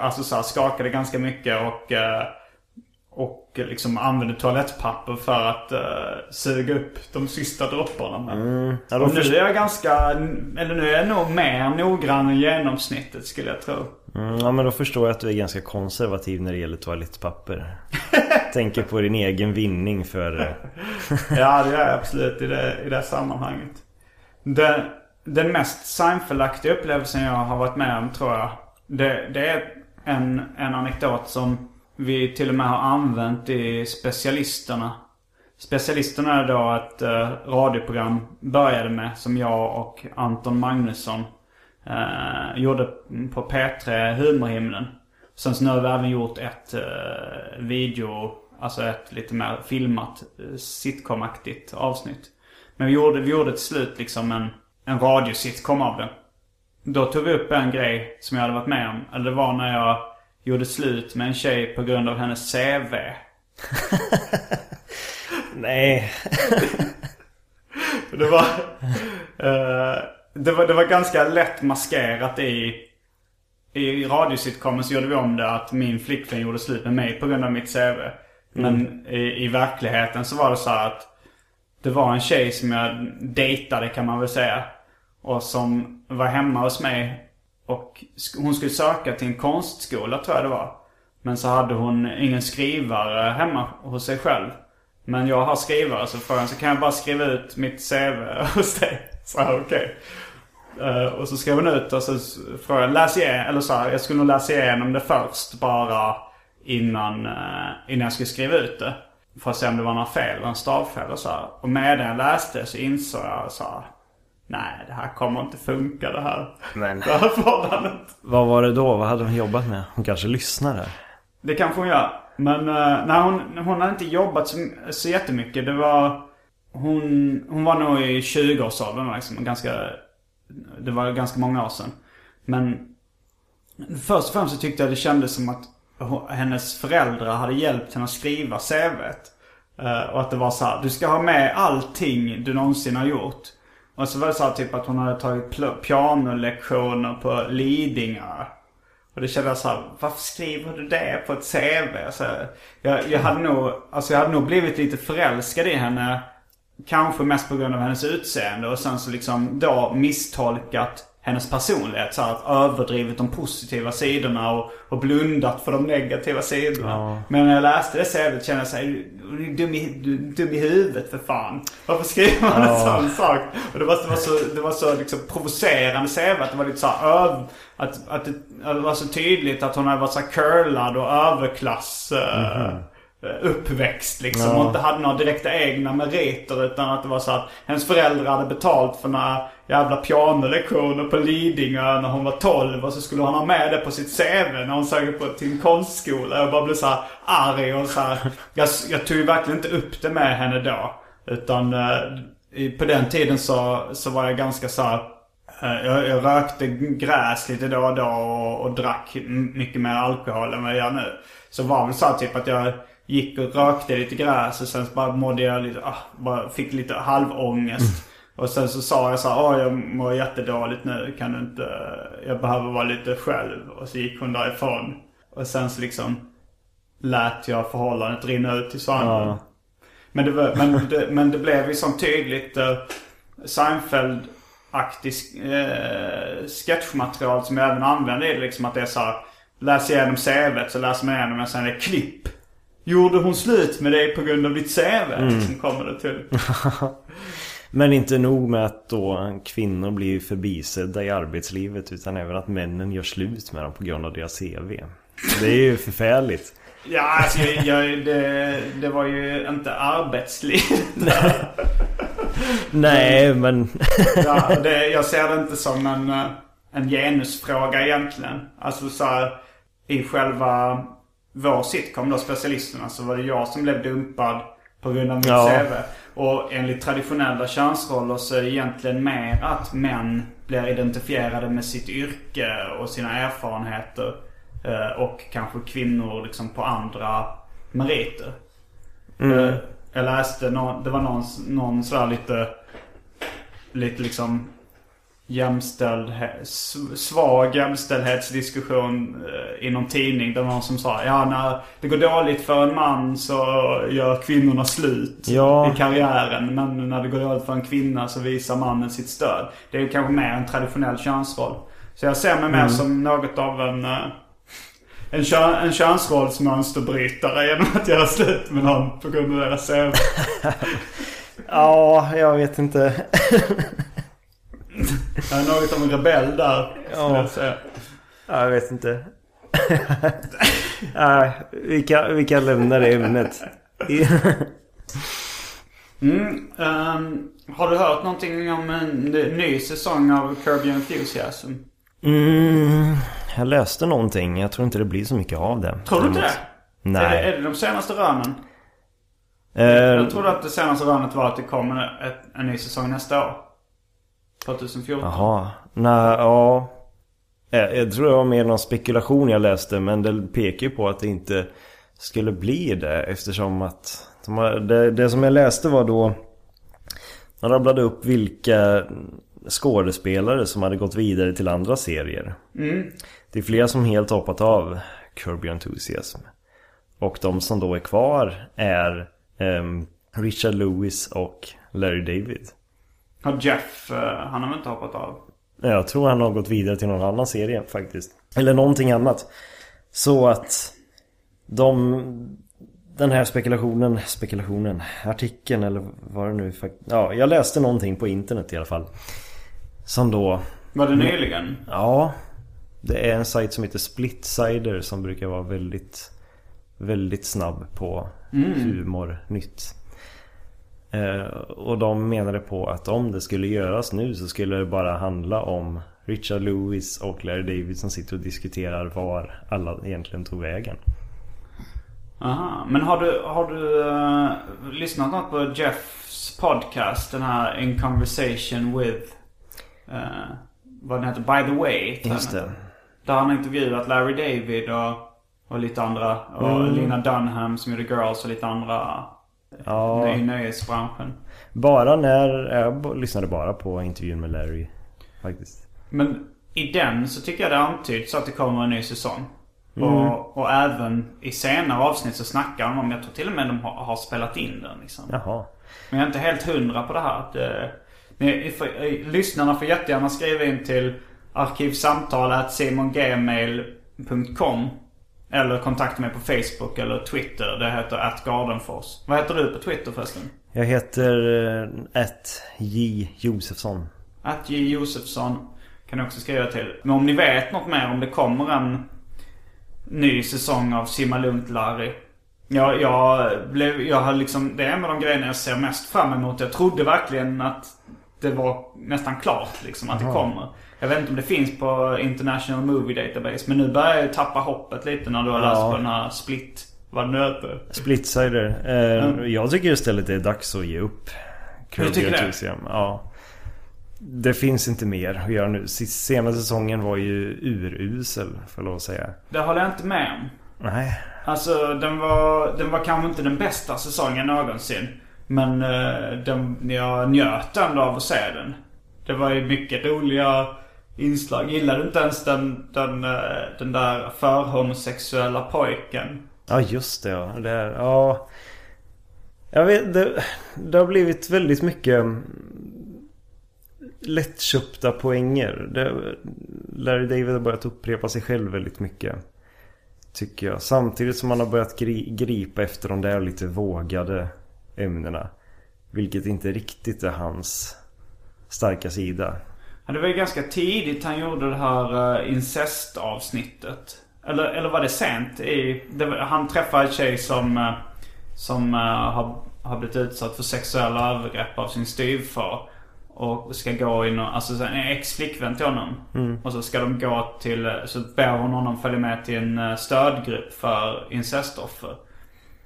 alltså så här, skakade ganska mycket och eh, och liksom använde toalettpapper för att uh, suga upp de sista dropparna med. Ja, då och nu är jag ganska, eller nu är jag nog mer noggrann än genomsnittet skulle jag tro. Mm, ja men då förstår jag att du är ganska konservativ när det gäller toalettpapper. Tänker på din egen vinning för... eh, Ja det gör jag absolut i det, i det sammanhanget. Den, den mest Seinfeldaktiga upplevelsen jag har varit med om tror jag. Det, det är en, en anekdot som vi till och med har använt i Specialisterna. Specialisterna är då ett eh, radioprogram började med som jag och Anton Magnusson eh, gjorde på P3 Humorhimlen. Sen så nu har vi även gjort ett eh, video, alltså ett lite mer filmat eh, sitcomaktigt avsnitt. Men vi gjorde, vi gjorde till slut liksom en, en radiositcom av det. Då tog vi upp en grej som jag hade varit med om. Eller det var när jag gjorde slut med en tjej på grund av hennes CV. Nej. Det var, eh, det var, det var ganska lätt maskerat i, i radiositcomen så gjorde vi om det att min flickvän gjorde slut med mig på grund av mitt CV. Men i, i verkligheten så var det så att det var en tjej som jag dejtade kan man väl säga. Och som var hemma hos mig. Och hon skulle söka till en konstskola tror jag det var. Men så hade hon ingen skrivare hemma hos sig själv. Men jag har skrivare så frågade hon, så kan jag bara skriva ut mitt CV hos dig? Så okej. Eh, och så skrev hon ut och så frågade jag, läs igen, eller så här, jag skulle nog läsa igenom det först bara innan, eh, innan jag skulle skriva ut det. För att se om det var några fel, en stavfel och så här. Och medan jag läste så insåg jag så här, nej det här kommer inte funka det här. Men Det här förhållandet. vad var det då? Vad hade hon jobbat med? Hon kanske lyssnar här. Det kanske hon gör. Men uh, nej, hon, hon hade inte jobbat så, så jättemycket. Det var... Hon, hon var nog i 20-årsåldern liksom. Ganska, det var ganska många år sedan. Men först och främst så tyckte jag det kändes som att hennes föräldrar hade hjälpt henne att skriva CVt. Eh, och att det var så här, du ska ha med allting du någonsin har gjort. Och så var det så här typ att hon hade tagit pianolektioner på Lidingö. Och det kändes så här, varför skriver du det på ett CV? Så alltså, jag, jag, hade nog, alltså jag hade nog blivit lite förälskad i henne. Kanske mest på grund av hennes utseende och sen så liksom då misstolkat hennes personlighet. Så att överdrivit de positiva sidorna och, och blundat för de negativa sidorna. Ja. Men när jag läste det CVt kände jag såhär, du är dum i, du är dum i huvudet för fan. Varför skriver man en Ja. sån sak? Och det var, det var så, det var så liksom provocerande CV att det var lite såhär öv, att, att, det, att det var så tydligt att hon hade varit så curlad och överklass. eh, uppväxt liksom. Ja. Och inte hade några direkta egna meriter. Utan att det var så att hennes föräldrar hade betalt för några jävla pianolektioner på Lidingö när hon var 12. Och så skulle hon ha med det på sitt CV när hon sökte på till en konstskola. Jag bara blev så här arg och så här. Jag, jag tog ju verkligen inte upp det med henne då. Utan eh, på den tiden så, så var jag ganska så här. eh, Jag, jag rökte gräs lite då och då och, och drack mycket mer alkohol än vad jag gör nu. Så var det så här typ att jag gick och rökte lite gräs och sen så bara mådde jag lite, ah, bara fick lite halvångest. Och sen så sa jag så här, åh jag mår jättedåligt nu, kan du inte, jag behöver vara lite själv. Och så gick hon därifrån. Och sen så liksom lät jag förhållandet rinna ut till sanden. Ja. Men det, var, men, det, men det blev ju sånt tydligt uh, Seinfeld-aktigt uh, sketchmaterial som jag även använde i det. Liksom att det är så här, läs igenom CVt så läser man igenom och sen är det klipp. Gjorde hon slut med dig på grund av ditt CV? Liksom kommer det till. Men inte nog med att då kvinnor blir förbisedda i arbetslivet utan även att männen gör slut med dem på grund av deras CV. Det är ju förfärligt. Ja, alltså jag, det, det var ju inte arbetsliv. Nej men... Ja, det, jag ser det inte som en, eh, en genusfråga egentligen. Alltså så här, i själva vår sitcom då, Specialisterna, så var det jag som blev dumpad på grund av mitt Ja. CV. Och enligt traditionella könsroller så är det egentligen mer att män blir identifierade med sitt yrke och sina erfarenheter. eh, Och kanske kvinnor liksom på andra meriter. Eh, Jag läste, det var någon, någon sådär lite, lite liksom jämställdhet, svag jämställdhetsdiskussion eh, i någon tidning. Där någon som sa ja när det går dåligt för en man så gör kvinnorna slut Ja. i karriären. Men när det går dåligt för en kvinna så visar mannen sitt stöd. Det är kanske mer en traditionell könsroll. Så jag ser mig mer som något av en eh, en, kön, en könsrollsmönsterbrytare genom att göra slut med någon på grund av deras CV. Ja, jag vet inte. Jag är något av en rebell där. Ja. jag säga. Ja, jag vet inte. Nej, vi kan, vi kan lämna det ämnet. Mm, ehm, har du hört någonting om en ny säsong av Curb Your Enthusiasm? Mm, jag läste någonting. Jag tror inte det blir så mycket av det. Tror du inte det? Nej. Är det, är det de senaste rönen? Eh, Jag trodde att det senaste rönet var att det kommer ett, en ny säsong nästa år. 2014. Jaha. Nej, ja. Jag, tror det var mer någon spekulation jag läste. Men det pekar ju på att det inte skulle bli det. Eftersom att... De det, det som jag läste var då... Man rabblade upp vilka skådespelare som hade gått vidare till andra serier. Det är flera som helt hoppat av Curb Your Enthusiasm. Och de som då är kvar är ehm, Richard Lewis och Larry David. Har Jeff, eh, han har väl inte hoppat av? Jag tror han har gått vidare till någon annan serie faktiskt. Eller någonting annat. Så att de... Den här spekulationen, spekulationen, artikeln eller vad det nu Ja, jag läste någonting på internet i alla fall. Som då... Var det nyligen? Ja. Det är en sajt som heter Splitsider som brukar vara väldigt... Väldigt snabb på humornytt. Eh, och de menade på att om det skulle göras nu så skulle det bara handla om Richard Lewis och Larry David som sitter och diskuterar var alla egentligen tog vägen. Aha. Men har du, har du eh, lyssnat något på Jeffs podcast? Den här In Conversation with... eh, vad den heter? By the way. Just det. Där han har intervjuat Larry David och, och lite andra. Och Mm. Lina Dunham som gjorde Girls och lite andra Ja, nöjesbranschen. bara när... Jag lyssnade bara på intervjun med Larry. Faktiskt. Men i den så tycker jag det antyds att det kommer en ny säsong. Mm. Och, och även i senare avsnitt så snackar de om, jag tror till och med de har, har spelat in den liksom. Jaha. Men jag är inte helt hundra på det här. Att, eh, ni, får, eh, lyssnarna får jättegärna skriva in till arkivsamtal.simongmail.com Eller kontakta mig på Facebook eller Twitter. Det heter atgardenfors. Vad heter du på Twitter förresten? Jag heter eh, ett J Josefsson. Att J. Josefsson kan ni också skriva till. Men om ni vet något mer om det kommer en ny säsong av Simma Lugnt Larry. Jag, jag, blev, jag har liksom, det är en av de grejerna jag ser mest fram emot. Jag trodde verkligen att det var nästan klart liksom att det kommer. Jag vet inte om det finns på International Movie Database. Men nu börjar jag tappa hoppet lite när du har läst Ja. på den här Split. Vad nu. Splitsider. Eh, Jag tycker istället det är dags att ge upp. Curb tycker det? Ja. Det finns inte mer att göra nu. Senaste säsongen var ju urusel, får jag lov att säga. Det håller jag inte med om. Nej. Alltså den var, den var kanske inte den bästa säsongen någonsin. Men eh, den, jag njöt ändå av att se den. Det var ju mycket roliga inslag. Gillar du inte ens den, den, eh, den där förhomosexuella pojken? Ja just det ja. Det ja. Jag vet, det, det har blivit väldigt mycket mm, lättköpta poänger. Det, Larry David har börjat upprepa sig själv väldigt mycket. Tycker jag. Samtidigt som han har börjat gri, gripa efter de där lite vågade ämnena. Vilket inte riktigt är hans starka sida. Ja, det var ju ganska tidigt han gjorde det här uh, incestavsnittet. Eller, eller var det sent? I, det var, han träffade en tjej som, eh, som eh, har, har blivit utsatt för sexuella övergrepp av sin styvfar. Och ska gå in och, alltså en ex-flickvän till honom. Och så ska de gå till, eh, så ber hon honom följa med till en eh, stödgrupp för incestoffer.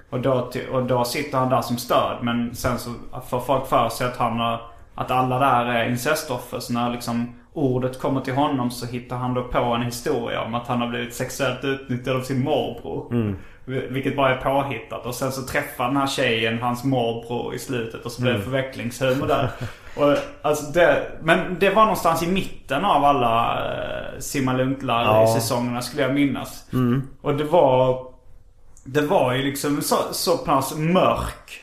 Och då, och då sitter han där som stöd. Men sen så får folk för sig att han har, att alla där är incestoffer. Så när liksom ordet kommer till honom så hittar han då på en historia om att han har blivit sexuellt utnyttjad av sin morbror. Vil- Vilket bara är påhittat. Och sen så träffar den här tjejen hans morbror i slutet och så blir det förvecklingshumor där. Och, alltså det, men det var någonstans i mitten av alla uh, Simma Lunklar Ja. säsongerna skulle jag minnas. Och det var det var ju liksom så, så pass mörk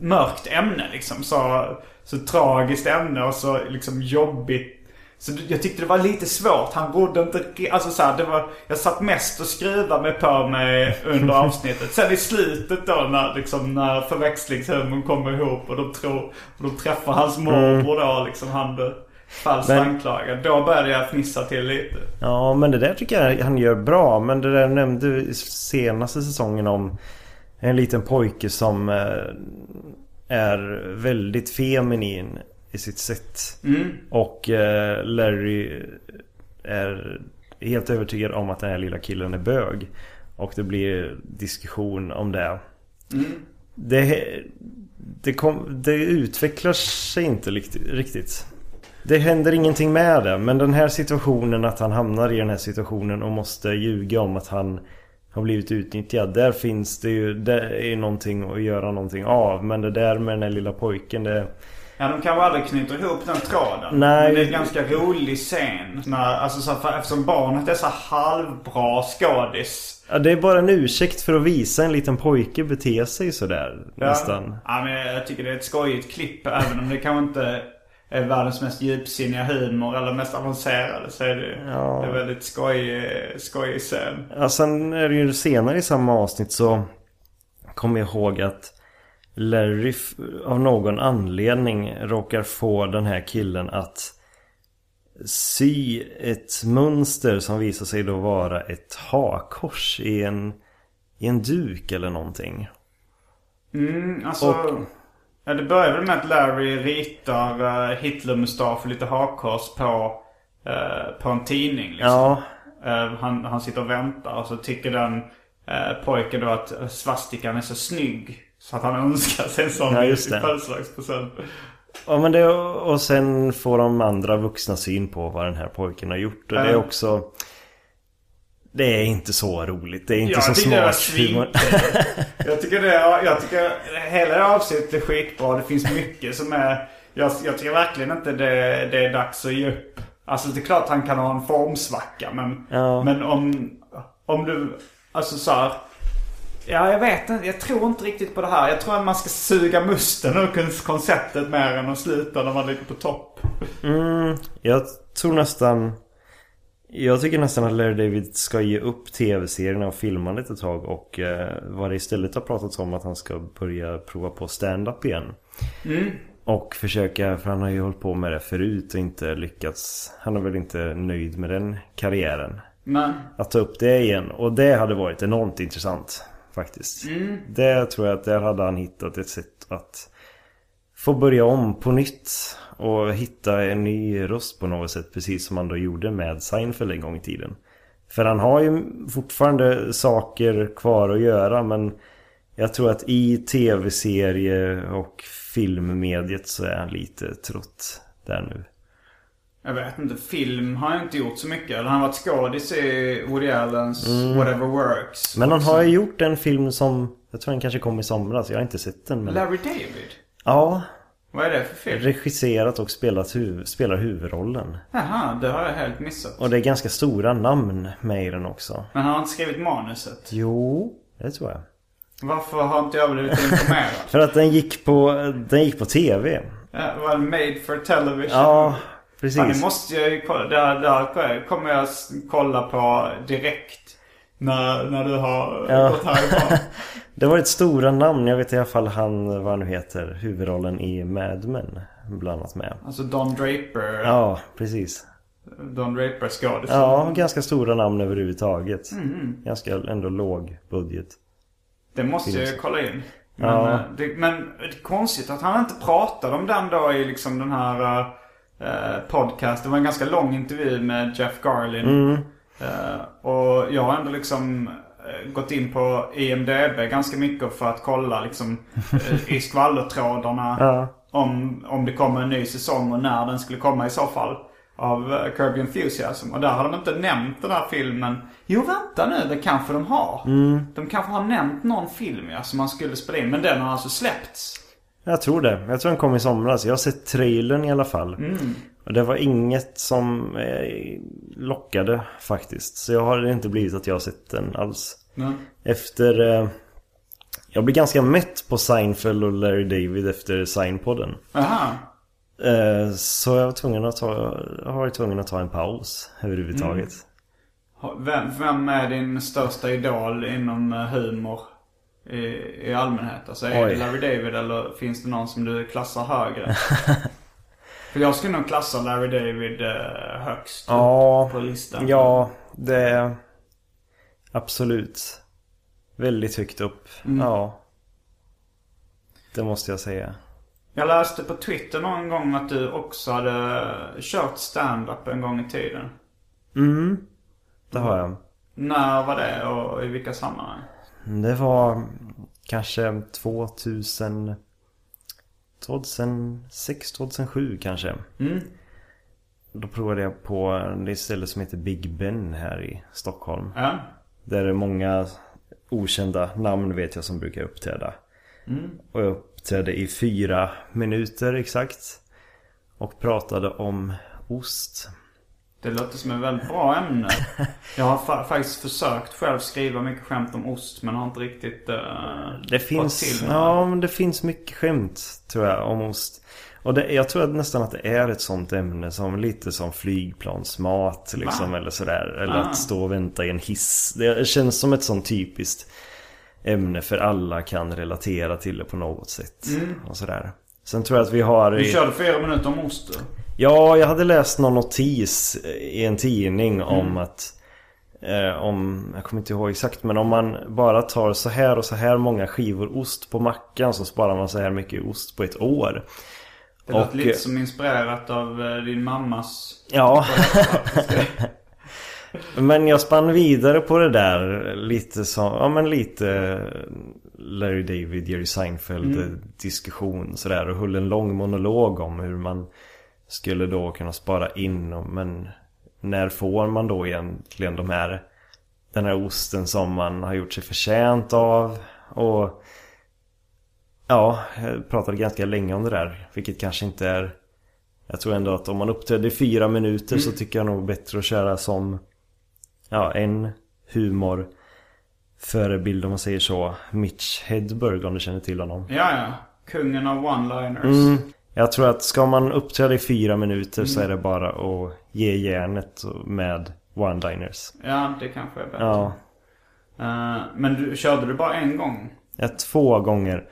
Mörkt ämne liksom. Så, så tragiskt ämne och så liksom jobbigt. Så jag tyckte det var lite svårt. Han borde inte... Alltså så här, det var... Jag satt mest och skruvade mig på mig under avsnittet. Sen i slutet då när liksom när förväxlingshumorn kommer ihop och de tror... Och de träffar hans morbror då liksom. Han blev falskt anklagad. Då började jag fnissa till lite. Ja men det där tycker jag han gör bra. Men det där nämnde du senaste säsongen om en liten pojke som eh, är väldigt feminin i sitt sätt. Och eh, Larry är helt övertygad om att den här lilla killen är bög. Och det blir diskussion om det. Det, det, kom, det utvecklar sig inte riktigt- riktigt. Det händer ingenting med det. Men den här situationen att han hamnar i den här situationen och måste ljuga om att han har blivit utnyttjad. Där finns det ju, det är någonting att göra någonting av. Men det där med den här lilla pojken det... Ja, de kanske aldrig knyter ihop den tråden. Nej. Men det är en ganska rolig scen. När, alltså så för, eftersom barnet är så halvbra skådis. Ja, det är bara en ursäkt för att visa en liten pojke bete sig sådär nästan. Ja, men jag tycker det är ett skojigt klipp. Även om det kanske inte världens mest djupsinniga humor eller mest avancerade. Så är det, Ja. det är väldigt skojig, skojig scen. Ja, sen är det ju senare i samma avsnitt så kommer jag ihåg att Larry av någon anledning råkar få den här killen att sy ett mönster som visar sig då vara ett hakkors i en, i en duk eller någonting. Mm, alltså... Och- Ja, det börjar väl med att Larry ritar uh, Hitlermustasch och lite hakkors på, eh, på en tidning. Liksom. Ja, Eh, han, han sitter och väntar och så tycker den uh, pojken då att svastikan är så snygg. Så att han önskar sig en sån Ja, i födelsedagspresent. Ja men det och sen får de andra vuxna syn på vad den här pojken har gjort. Och det är också... Det är inte så roligt. Det är inte Jag så smart humor. Jag tycker det, jag tycker hela avsnittet är skitbra. Det finns mycket som är... Jag, jag tycker verkligen inte det, det är dags att ge upp. Alltså det är klart han kan ha en formsvacka men... Ja. Men om, om du... Alltså så här, Ja, jag vet inte. Jag tror inte riktigt på det här. Jag tror att man ska suga musten ur konceptet mer än att sluta när man ligger på topp. Mm, jag tror nästan... Jag tycker nästan att Larry David ska ge upp tv-serierna och filmandet ett tag och eh, vad det istället har pratats om att han ska börja prova på stand-up igen. Mm. Och försöka, för han har ju hållit på med det förut och inte lyckats. Han är väl inte nöjd med den karriären. Men, Att ta upp det igen. Och det hade varit enormt intressant. Faktiskt. mm. Det tror jag att där hade han hittat ett sätt att få börja om på nytt. Och hitta en ny röst på något sätt. Precis som han då gjorde med Seinfeld en gång i tiden. För han har ju fortfarande saker kvar att göra. Men jag tror att i tv-serie och filmmediet så är han lite trött där nu. Jag vet inte. Film har jag inte gjort så mycket. Eller han har varit skådis i Woody Allens Whatever Works. Men han också. har ju gjort en film som Jag tror den kanske kom i somras, jag har inte sett den men... Larry David? Ja, Vad är det för film? regisserat och spelat huv... spelar huvudrollen. Jaha, det har jag helt missat. Och det är ganska stora namn med i den också. Men han har inte skrivit manuset. Jo, det tror jag. Varför har inte jag blivit informerad? För att den gick på, den gick på tv. Ja, Var det made for television? Ja, precis. det måste jag ju kolla. Där, där kommer jag kolla på direkt. När, när du har Ja. gått härifrån. Det var ett stora namn. Jag vet i alla fall han, vad han nu heter, huvudrollen i Mad Men. Bland annat med. Alltså Don Draper. Ja, precis. Don Draper skådis. Ja, ganska stora namn överhuvudtaget. Mm. Ganska ändå låg budget. Det måste jag ju Finns. kolla in. Men, Ja. eh, det, men det är konstigt att han inte pratade om den då i liksom den här uh, podcast. Det var en ganska lång intervju med Jeff Garlin. Mm. Eh, och jag har ändå liksom eh, gått in på IMDB ganska mycket för att kolla liksom eh, i skvallertrådarna Ja. om, om det kommer en ny säsong och när den skulle komma i så fall. Av Kirby Enthusiasm. Och där har de inte nämnt den här filmen. Jo vänta nu, det kanske de har. De kanske har nämnt någon film ja, som man skulle spela in. Men den har alltså släppts. Jag tror det. Jag tror den kom i somras. Jag har sett trailern i alla fall. Det var inget som eh, lockade faktiskt. Så jag har inte blivit att jag har sett den alls. Nej. Efter... Eh, jag blir ganska mätt på Seinfeld och Larry David efter Seinpodden. Aha. Eh, så jag var tvungen att ta, jag har varit tvungen att ta en paus överhuvudtaget. Vem, vem är din största idol inom eh, humor i, i allmänhet? Alltså är Oj. det Larry David eller finns det någon som du klassar högre? För jag skulle nog klassa Larry David eh, högst Ja, på listan. ja, det är absolut väldigt högt upp. Ja. Det måste jag säga. Jag läste på Twitter någon gång att du också hade kört stand-up en gång i tiden. Mm, det har jag. När var det och i vilka sammanhang? Det var kanske 2000 2006, 2007 kanske. Mm. Då provade jag på det ställe som heter Big Ben här i Stockholm. Ja. Där det är många okända namn vet jag som brukar uppträda. Och jag uppträdde i fyra minuter exakt. Och pratade om ost. Det låter som ett väldigt bra ämne. Jag har fa- faktiskt försökt själv skriva mycket skämt om ost men har inte riktigt uh, Det finns, till ja, men det finns mycket skämt tror jag om ost. Och det, jag tror att nästan att det är ett sånt ämne som lite som flygplansmat liksom Va? eller sådär. Eller Ah. att stå och vänta i en hiss. Det känns som ett sånt typiskt ämne för alla kan relatera till det på något sätt. Och sådär. Sen tror jag att vi har... Du i- körde fyra minuter om ost. Ja, jag hade läst någon notis i en tidning om att eh, om, jag kommer inte ihåg exakt men om man bara tar så här och så här många skivor ost på mackan så sparar man så här mycket ost på ett år. Det Och, låter lite eh, som inspirerat av eh, din mammas... Ja, men jag spann vidare på det där lite som, ja men lite Larry David, Jerry Seinfeld Mm. diskussion sådär och höll en lång monolog om hur man skulle då kunna spara in och, men när får man då egentligen de här den här osten som man har gjort sig förtjänt av och ja, jag pratade ganska länge om det där vilket kanske inte är jag tror ändå att om man uppträder i fyra minuter Mm. så tycker jag nog bättre att köra som Ja, en humor förebild om man säger så. Mitch Hedberg om du känner till honom. Ja, ja. Kungen av one-liners. Mm. Jag tror att ska man uppträda i fyra minuter så är det bara att ge järnet med one-liners. Ja, det kanske är bättre. Ja. Eh, men du, körde du bara en gång? Ja, två gånger.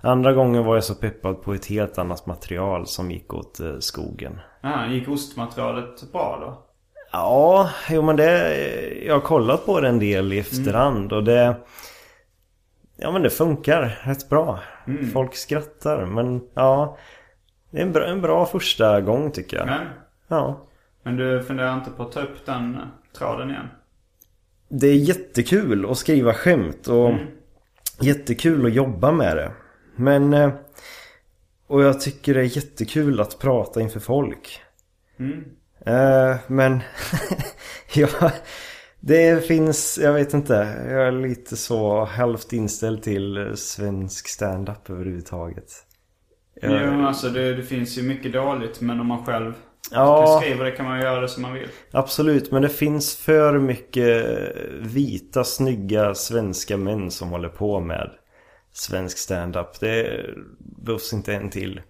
Andra gången var jag så peppad på ett helt annat material som gick åt eh, skogen. Ja, gick ostmaterialet bra då? Ja, jo men det... Jag har kollat på det en del i efterhand och det... Ja men det funkar rätt bra. Folk skrattar men ja... Det är en bra, en bra första gång tycker jag. Men, Ja. men du funderar inte på att ta upp den tråden igen? Det är jättekul att skriva skämt och Mm. jättekul att jobba med det. Men... eh, Och jag tycker det är jättekul att prata inför folk. Mm. Eh, men... ja, det finns... Jag vet inte. Jag är lite så halvt inställd till svensk stand-up överhuvudtaget. Jag- Jo, alltså det, det finns ju mycket dåligt men om man själv Ja. skriver det kan man göra det som man vill. Absolut, men det finns för mycket vita, snygga svenska män som håller på med svensk stand-up. Det behövs inte en till.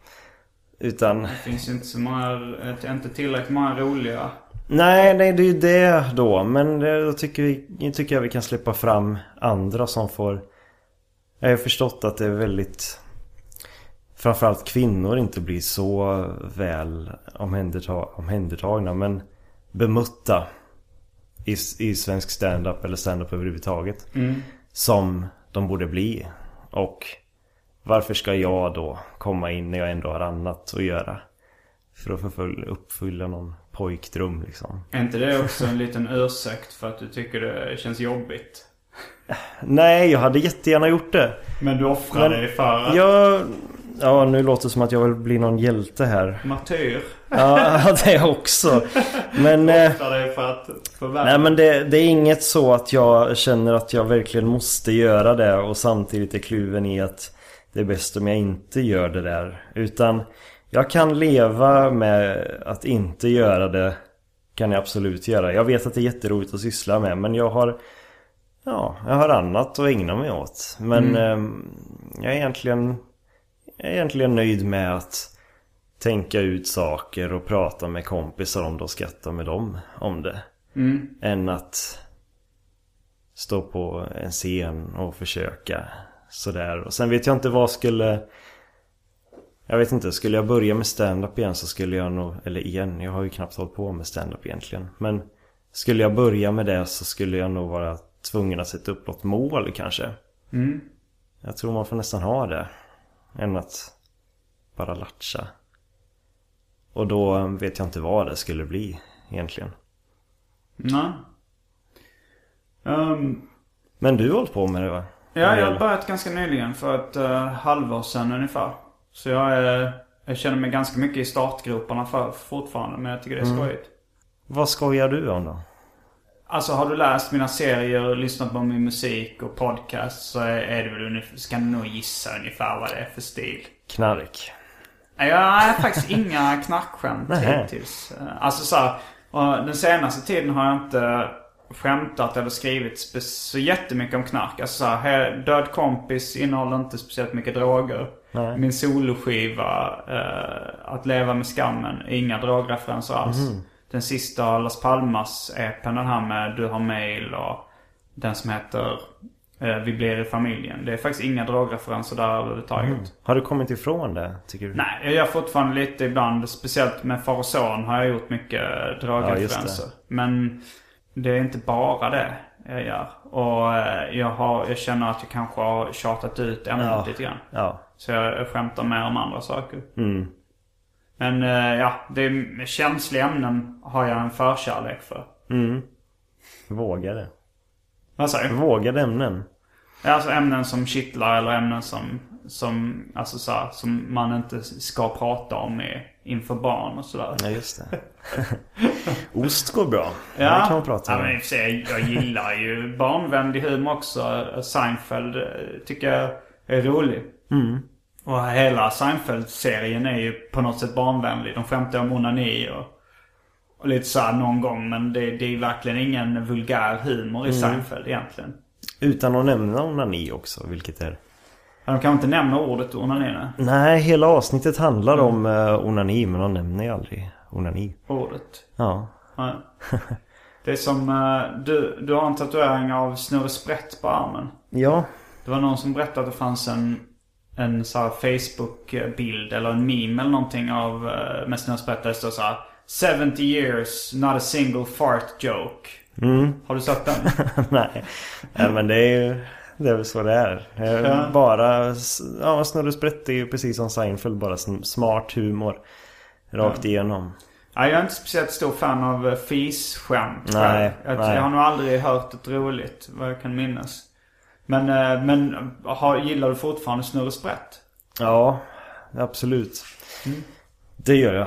Utan, Det finns inte så många, eh, inte tillräckligt många roliga. nej, nej det är ju det då. Men då tycker, vi, tycker jag vi kan släppa fram andra som får... Jag har förstått att det är väldigt... Framförallt kvinnor inte blir så väl omhänderta, omhändertagna men bemötta i, i svensk stand-up eller stand-up överhuvudtaget. Som de borde bli. Och varför ska jag då komma in när jag ändå har annat att göra? För att förfölja, uppfylla någon pojkdröm liksom. Är inte det också en liten ursäkt för att du tycker det känns jobbigt? Nej, jag hade jättegärna gjort det. Men du offrar dig för att... Jag... Ja, nu låter det som att jag vill bli någon hjälte här. Martyr. Ja, det också. Men... eh, för att förvärva. Nej men det, det är inget så att jag känner att jag verkligen måste göra det och samtidigt är kluven i att det är bäst om jag inte gör det där. Utan jag kan leva med att inte göra det. Kan jag absolut göra. Jag vet att det är jätteroligt att syssla med men jag har Ja, jag har annat att ägna mig åt. Men ehm, jag är egentligen är egentligen nöjd med att tänka ut saker och prata med kompisar om det och skratta med dem om det. Mm. Än att stå på en scen och försöka sådär. Och sen vet jag inte vad skulle... Jag vet inte, skulle jag börja med stand-up igen så skulle jag nog... Eller igen, jag har ju knappt hållit på med stand-up egentligen. Men skulle jag börja med det så skulle jag nog vara tvungen att sätta upp något mål kanske. Mm. Jag tror man får nästan ha det. Än att bara latcha. Och då vet jag inte vad det skulle bli egentligen. Nej. Ehm, Men du har hållit på med det va? ja, jag har börjat ganska nyligen. För ett uh, halvår sedan ungefär. Så jag, är, jag känner mig ganska mycket i startgroparna för, fortfarande. Men jag tycker det är skojigt. Vad skojar du om då? Alltså har du läst mina serier och lyssnat på min musik och podcast så är, det väl ungefär, ska du nog gissa ungefär vad det är för stil. Knark. Jag har faktiskt inga knarkskämt hittills. Alltså så här, den senaste tiden har jag inte skämtat eller skrivit så jättemycket om knark. Alltså så här, Död kompis innehåller inte speciellt mycket droger. Nej. Min soloskiva, eh, Att leva med skammen, inga drogreferenser alls. Mhm. Den sista Las Palmas-EPen, den här med Du har mail och den som heter eh, Vi blir i familjen. Det är faktiskt inga drogreferenser där överhuvudtaget. Har du kommit ifrån det, tycker du? Nej, jag gör fortfarande lite ibland. Speciellt med far och son har jag gjort mycket Ja, just drogreferenser. Men det är inte bara det jag gör. Och eh, jag, har, jag känner att jag kanske har tjatat ut ämnet Ja. lite grann. Ja. Så jag, jag skämtar mer om andra saker. Mm. Men eh, ja, det är, känsliga ämnen har jag en förkärlek för. Mm. Vågade. Vad säger du? Vågade ämnen. Alltså ämnen som kittlar eller ämnen som, som, alltså så här, som man inte ska prata om i, inför barn och sådär. Ja, just det. Ost går bra. Ja, Det kan man prata ja om. men i och för sig, jag gillar ju barnvänlig humor också. Seinfeld eh, tycker jag är rolig. Mm. Och hela Seinfeld-serien är ju på något sätt barnvänlig. De skämtar om onani och, och lite så här någon gång. Men det, det är verkligen ingen vulgär humor i Mm. Seinfeld egentligen. Utan att nämna onani också, vilket är... Ja, De kan inte nämna ordet onani nu. Nej, hela avsnittet handlar om uh, onani, men de nämner ju aldrig onani. Ordet. Ja. Nej. Det är som, eh, du, du har en tatuering av Snurre Sprätt på armen. Ja. Det var någon som berättade att det fanns en, en så Facebook-bild eller en meme eller någonting av eh, med Snurre Sprätt där det står så här 70 years, not a single fart joke. Har du sett den? Nej. Nej, men det är ju... Det är väl så det är. Är Ja. Bara... Ja, Snurre Sprätt är ju precis som Seinfeld. Bara sm- smart humor. Rakt igenom. Ja, jag är inte speciellt stor fan av eh, fis-skämt. Nej, jag, nej. jag har nog aldrig hört ett roligt, vad jag kan minnas. Men, eh, men har, gillar du fortfarande Snurre Sprätt? Ja, absolut. Det gör jag.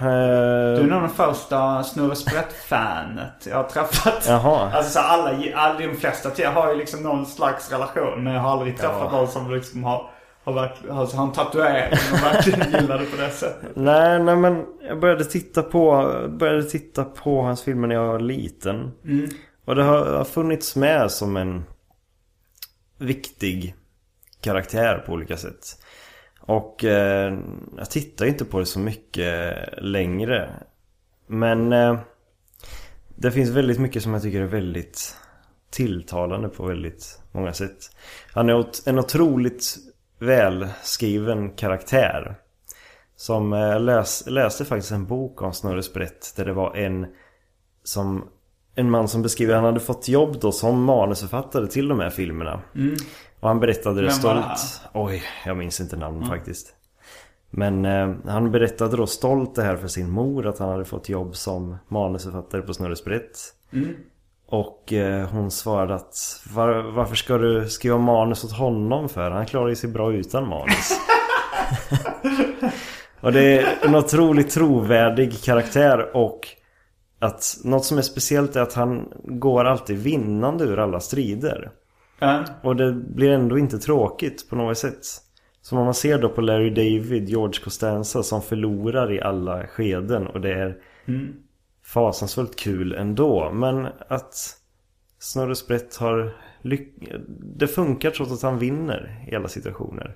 Eh, Du är nog den första Snurre Sprätt-fanet jag har träffat. Jaha. Alltså så alla, alla, de flesta till har ju liksom någon slags relation. Men jag har aldrig träffat Ja. någon som liksom har, har, verkligen, alltså, har en tatuering och verkligen gillar det på det sättet. Nej, nej men jag började titta på, började titta på hans filmer när jag var liten. Och det har, har funnits med som en viktig karaktär på olika sätt. Och eh, jag tittar inte på det så mycket längre. Men eh, det finns väldigt mycket som jag tycker är väldigt tilltalande på väldigt många sätt. Han är en otroligt välskriven karaktär. Som eh, läs, läste faktiskt en bok om Snurre Sprätt där det var en som en man som beskriver, han hade fått jobb då som manusförfattare till de här filmerna. Och han berättade det stolt. Oj, jag minns inte namn faktiskt. Men eh, han berättade då stolt det här för sin mor att han hade fått jobb som manusförfattare på Snurre Sprätt. Och eh, hon svarade att var, varför ska du skriva manus åt honom för? Han klarar ju sig bra utan manus. och det är en otroligt trovärdig karaktär och att något som är speciellt är att han går alltid vinnande ur alla strider. Ja. Och det blir ändå inte tråkigt på något sätt. Som om man ser då på Larry David, George Costanza som förlorar i alla skeden och det är fasansfullt kul ändå. Men att Snurre Sprätt har lyck- Det funkar trots att han vinner i alla situationer.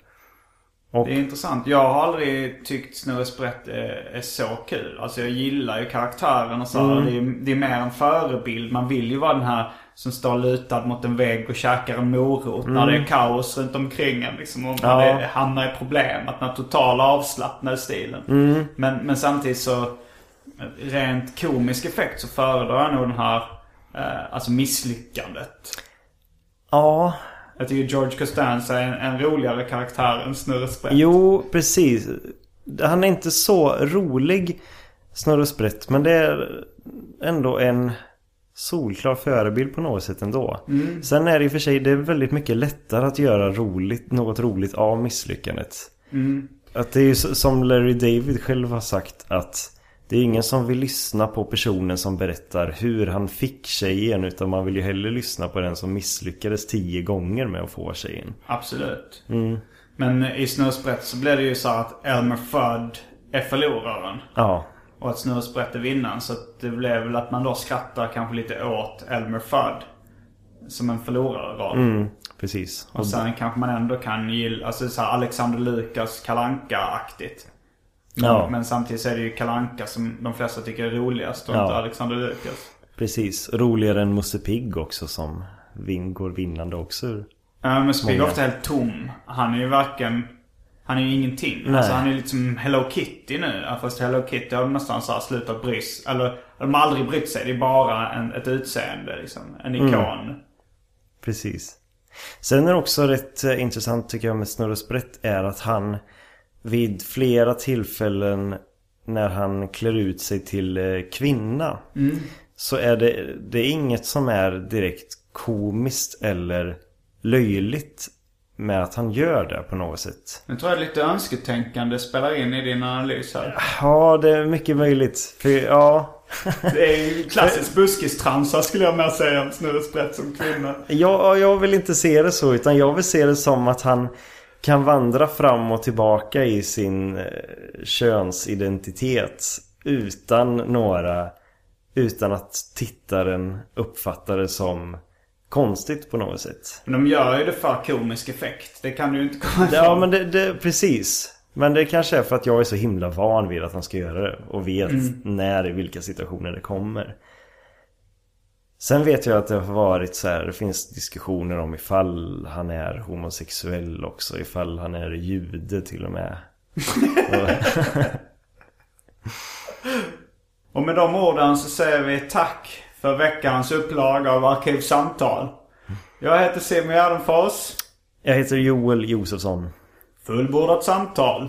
Och Det är intressant. Jag har aldrig tyckt Snurre Sprätt är, är så kul. Alltså jag gillar ju karaktären och så. Mm. Det, är, det är mer en förebild. Man vill ju vara den här som står lutad mot en vägg och käkar en morot när det är kaos runt omkring en. Liksom, och Mm. Ja. hamnar i problem. Att den här totala avslappnade stilen. Mm. Men, men samtidigt så rent komisk effekt så föredrar jag nog den här eh, alltså misslyckandet. ja, Jag tycker George Costanza är en, en roligare karaktär än Snurre Sprätt. Jo, precis. Han är inte så rolig Snurre Sprätt. Men det är ändå en solklar förebild på något sätt ändå. Sen är det i och för sig det är väldigt mycket lättare att göra roligt, något roligt av misslyckandet. Att det är ju som Larry David själv har sagt att det är ingen som vill lyssna på personen som berättar hur han fick tjejen utan man vill ju hellre lyssna på den som misslyckades tio gånger med att få tjejen. Absolut. Men i Snurrsprätt så blir det ju så att Elmer Fudd är förloraren. Ja, Och att Snurrsprätt är vinnaren. Så det blev väl att man då skrattar kanske lite åt Elmer Fudd. Som en förlorare mm, precis. Och sen kanske man ändå kan gilla, alltså så Alexander Lukas kalanka aktigt Ja. men samtidigt så är det ju kalanka som de flesta tycker är roligast och Ja. inte Alexander Lukas. Precis, roligare än Musse Pigg också som vin, går vinnande också. ur- Ja, men Spigg är ofta helt tom. Han är ju varken... Han är ju ingenting. Nej. Alltså han är lite som Hello Kitty nu. Fast Hello Kitty har nästan så här slutat bry sig. Eller de har aldrig brytt sig. Det är bara en, ett utseende liksom. En Mm. ikon. Precis. Sen är det också rätt eh, intressant tycker jag med Snurre Sprätt är att han vid flera tillfällen när han klär ut sig till eh, kvinna så är det, det är inget som är direkt komiskt eller löjligt med att han gör det på något sätt. Nu tror jag lite önsketänkande spelar in i din analys här. Ja, det är mycket möjligt. För ja, Det är ju klassisk buskistransa skulle jag mer säga Snurre Sprätt som kvinna. Jag, jag vill inte se det så utan jag vill se det som att han kan vandra fram och tillbaka i sin eh, könsidentitet utan några utan att tittaren uppfattar det som konstigt på något sätt. Men de gör ju det för komisk effekt. Det kan du ju inte komma ifrån. Ja men det, det, precis. Men det kanske är för att jag är så himla van vid att han ska göra det. Och vet när i vilka situationer det kommer. Sen vet jag att det har varit så här, det finns diskussioner om ifall han är homosexuell också. Ifall han är jude till och med. Och med de orden så säger vi tack för veckans upplaga av Arkivsamtal. Jag heter Simon Gärdenfors. Jag heter Joel Josefsson. Fullbordat samtal.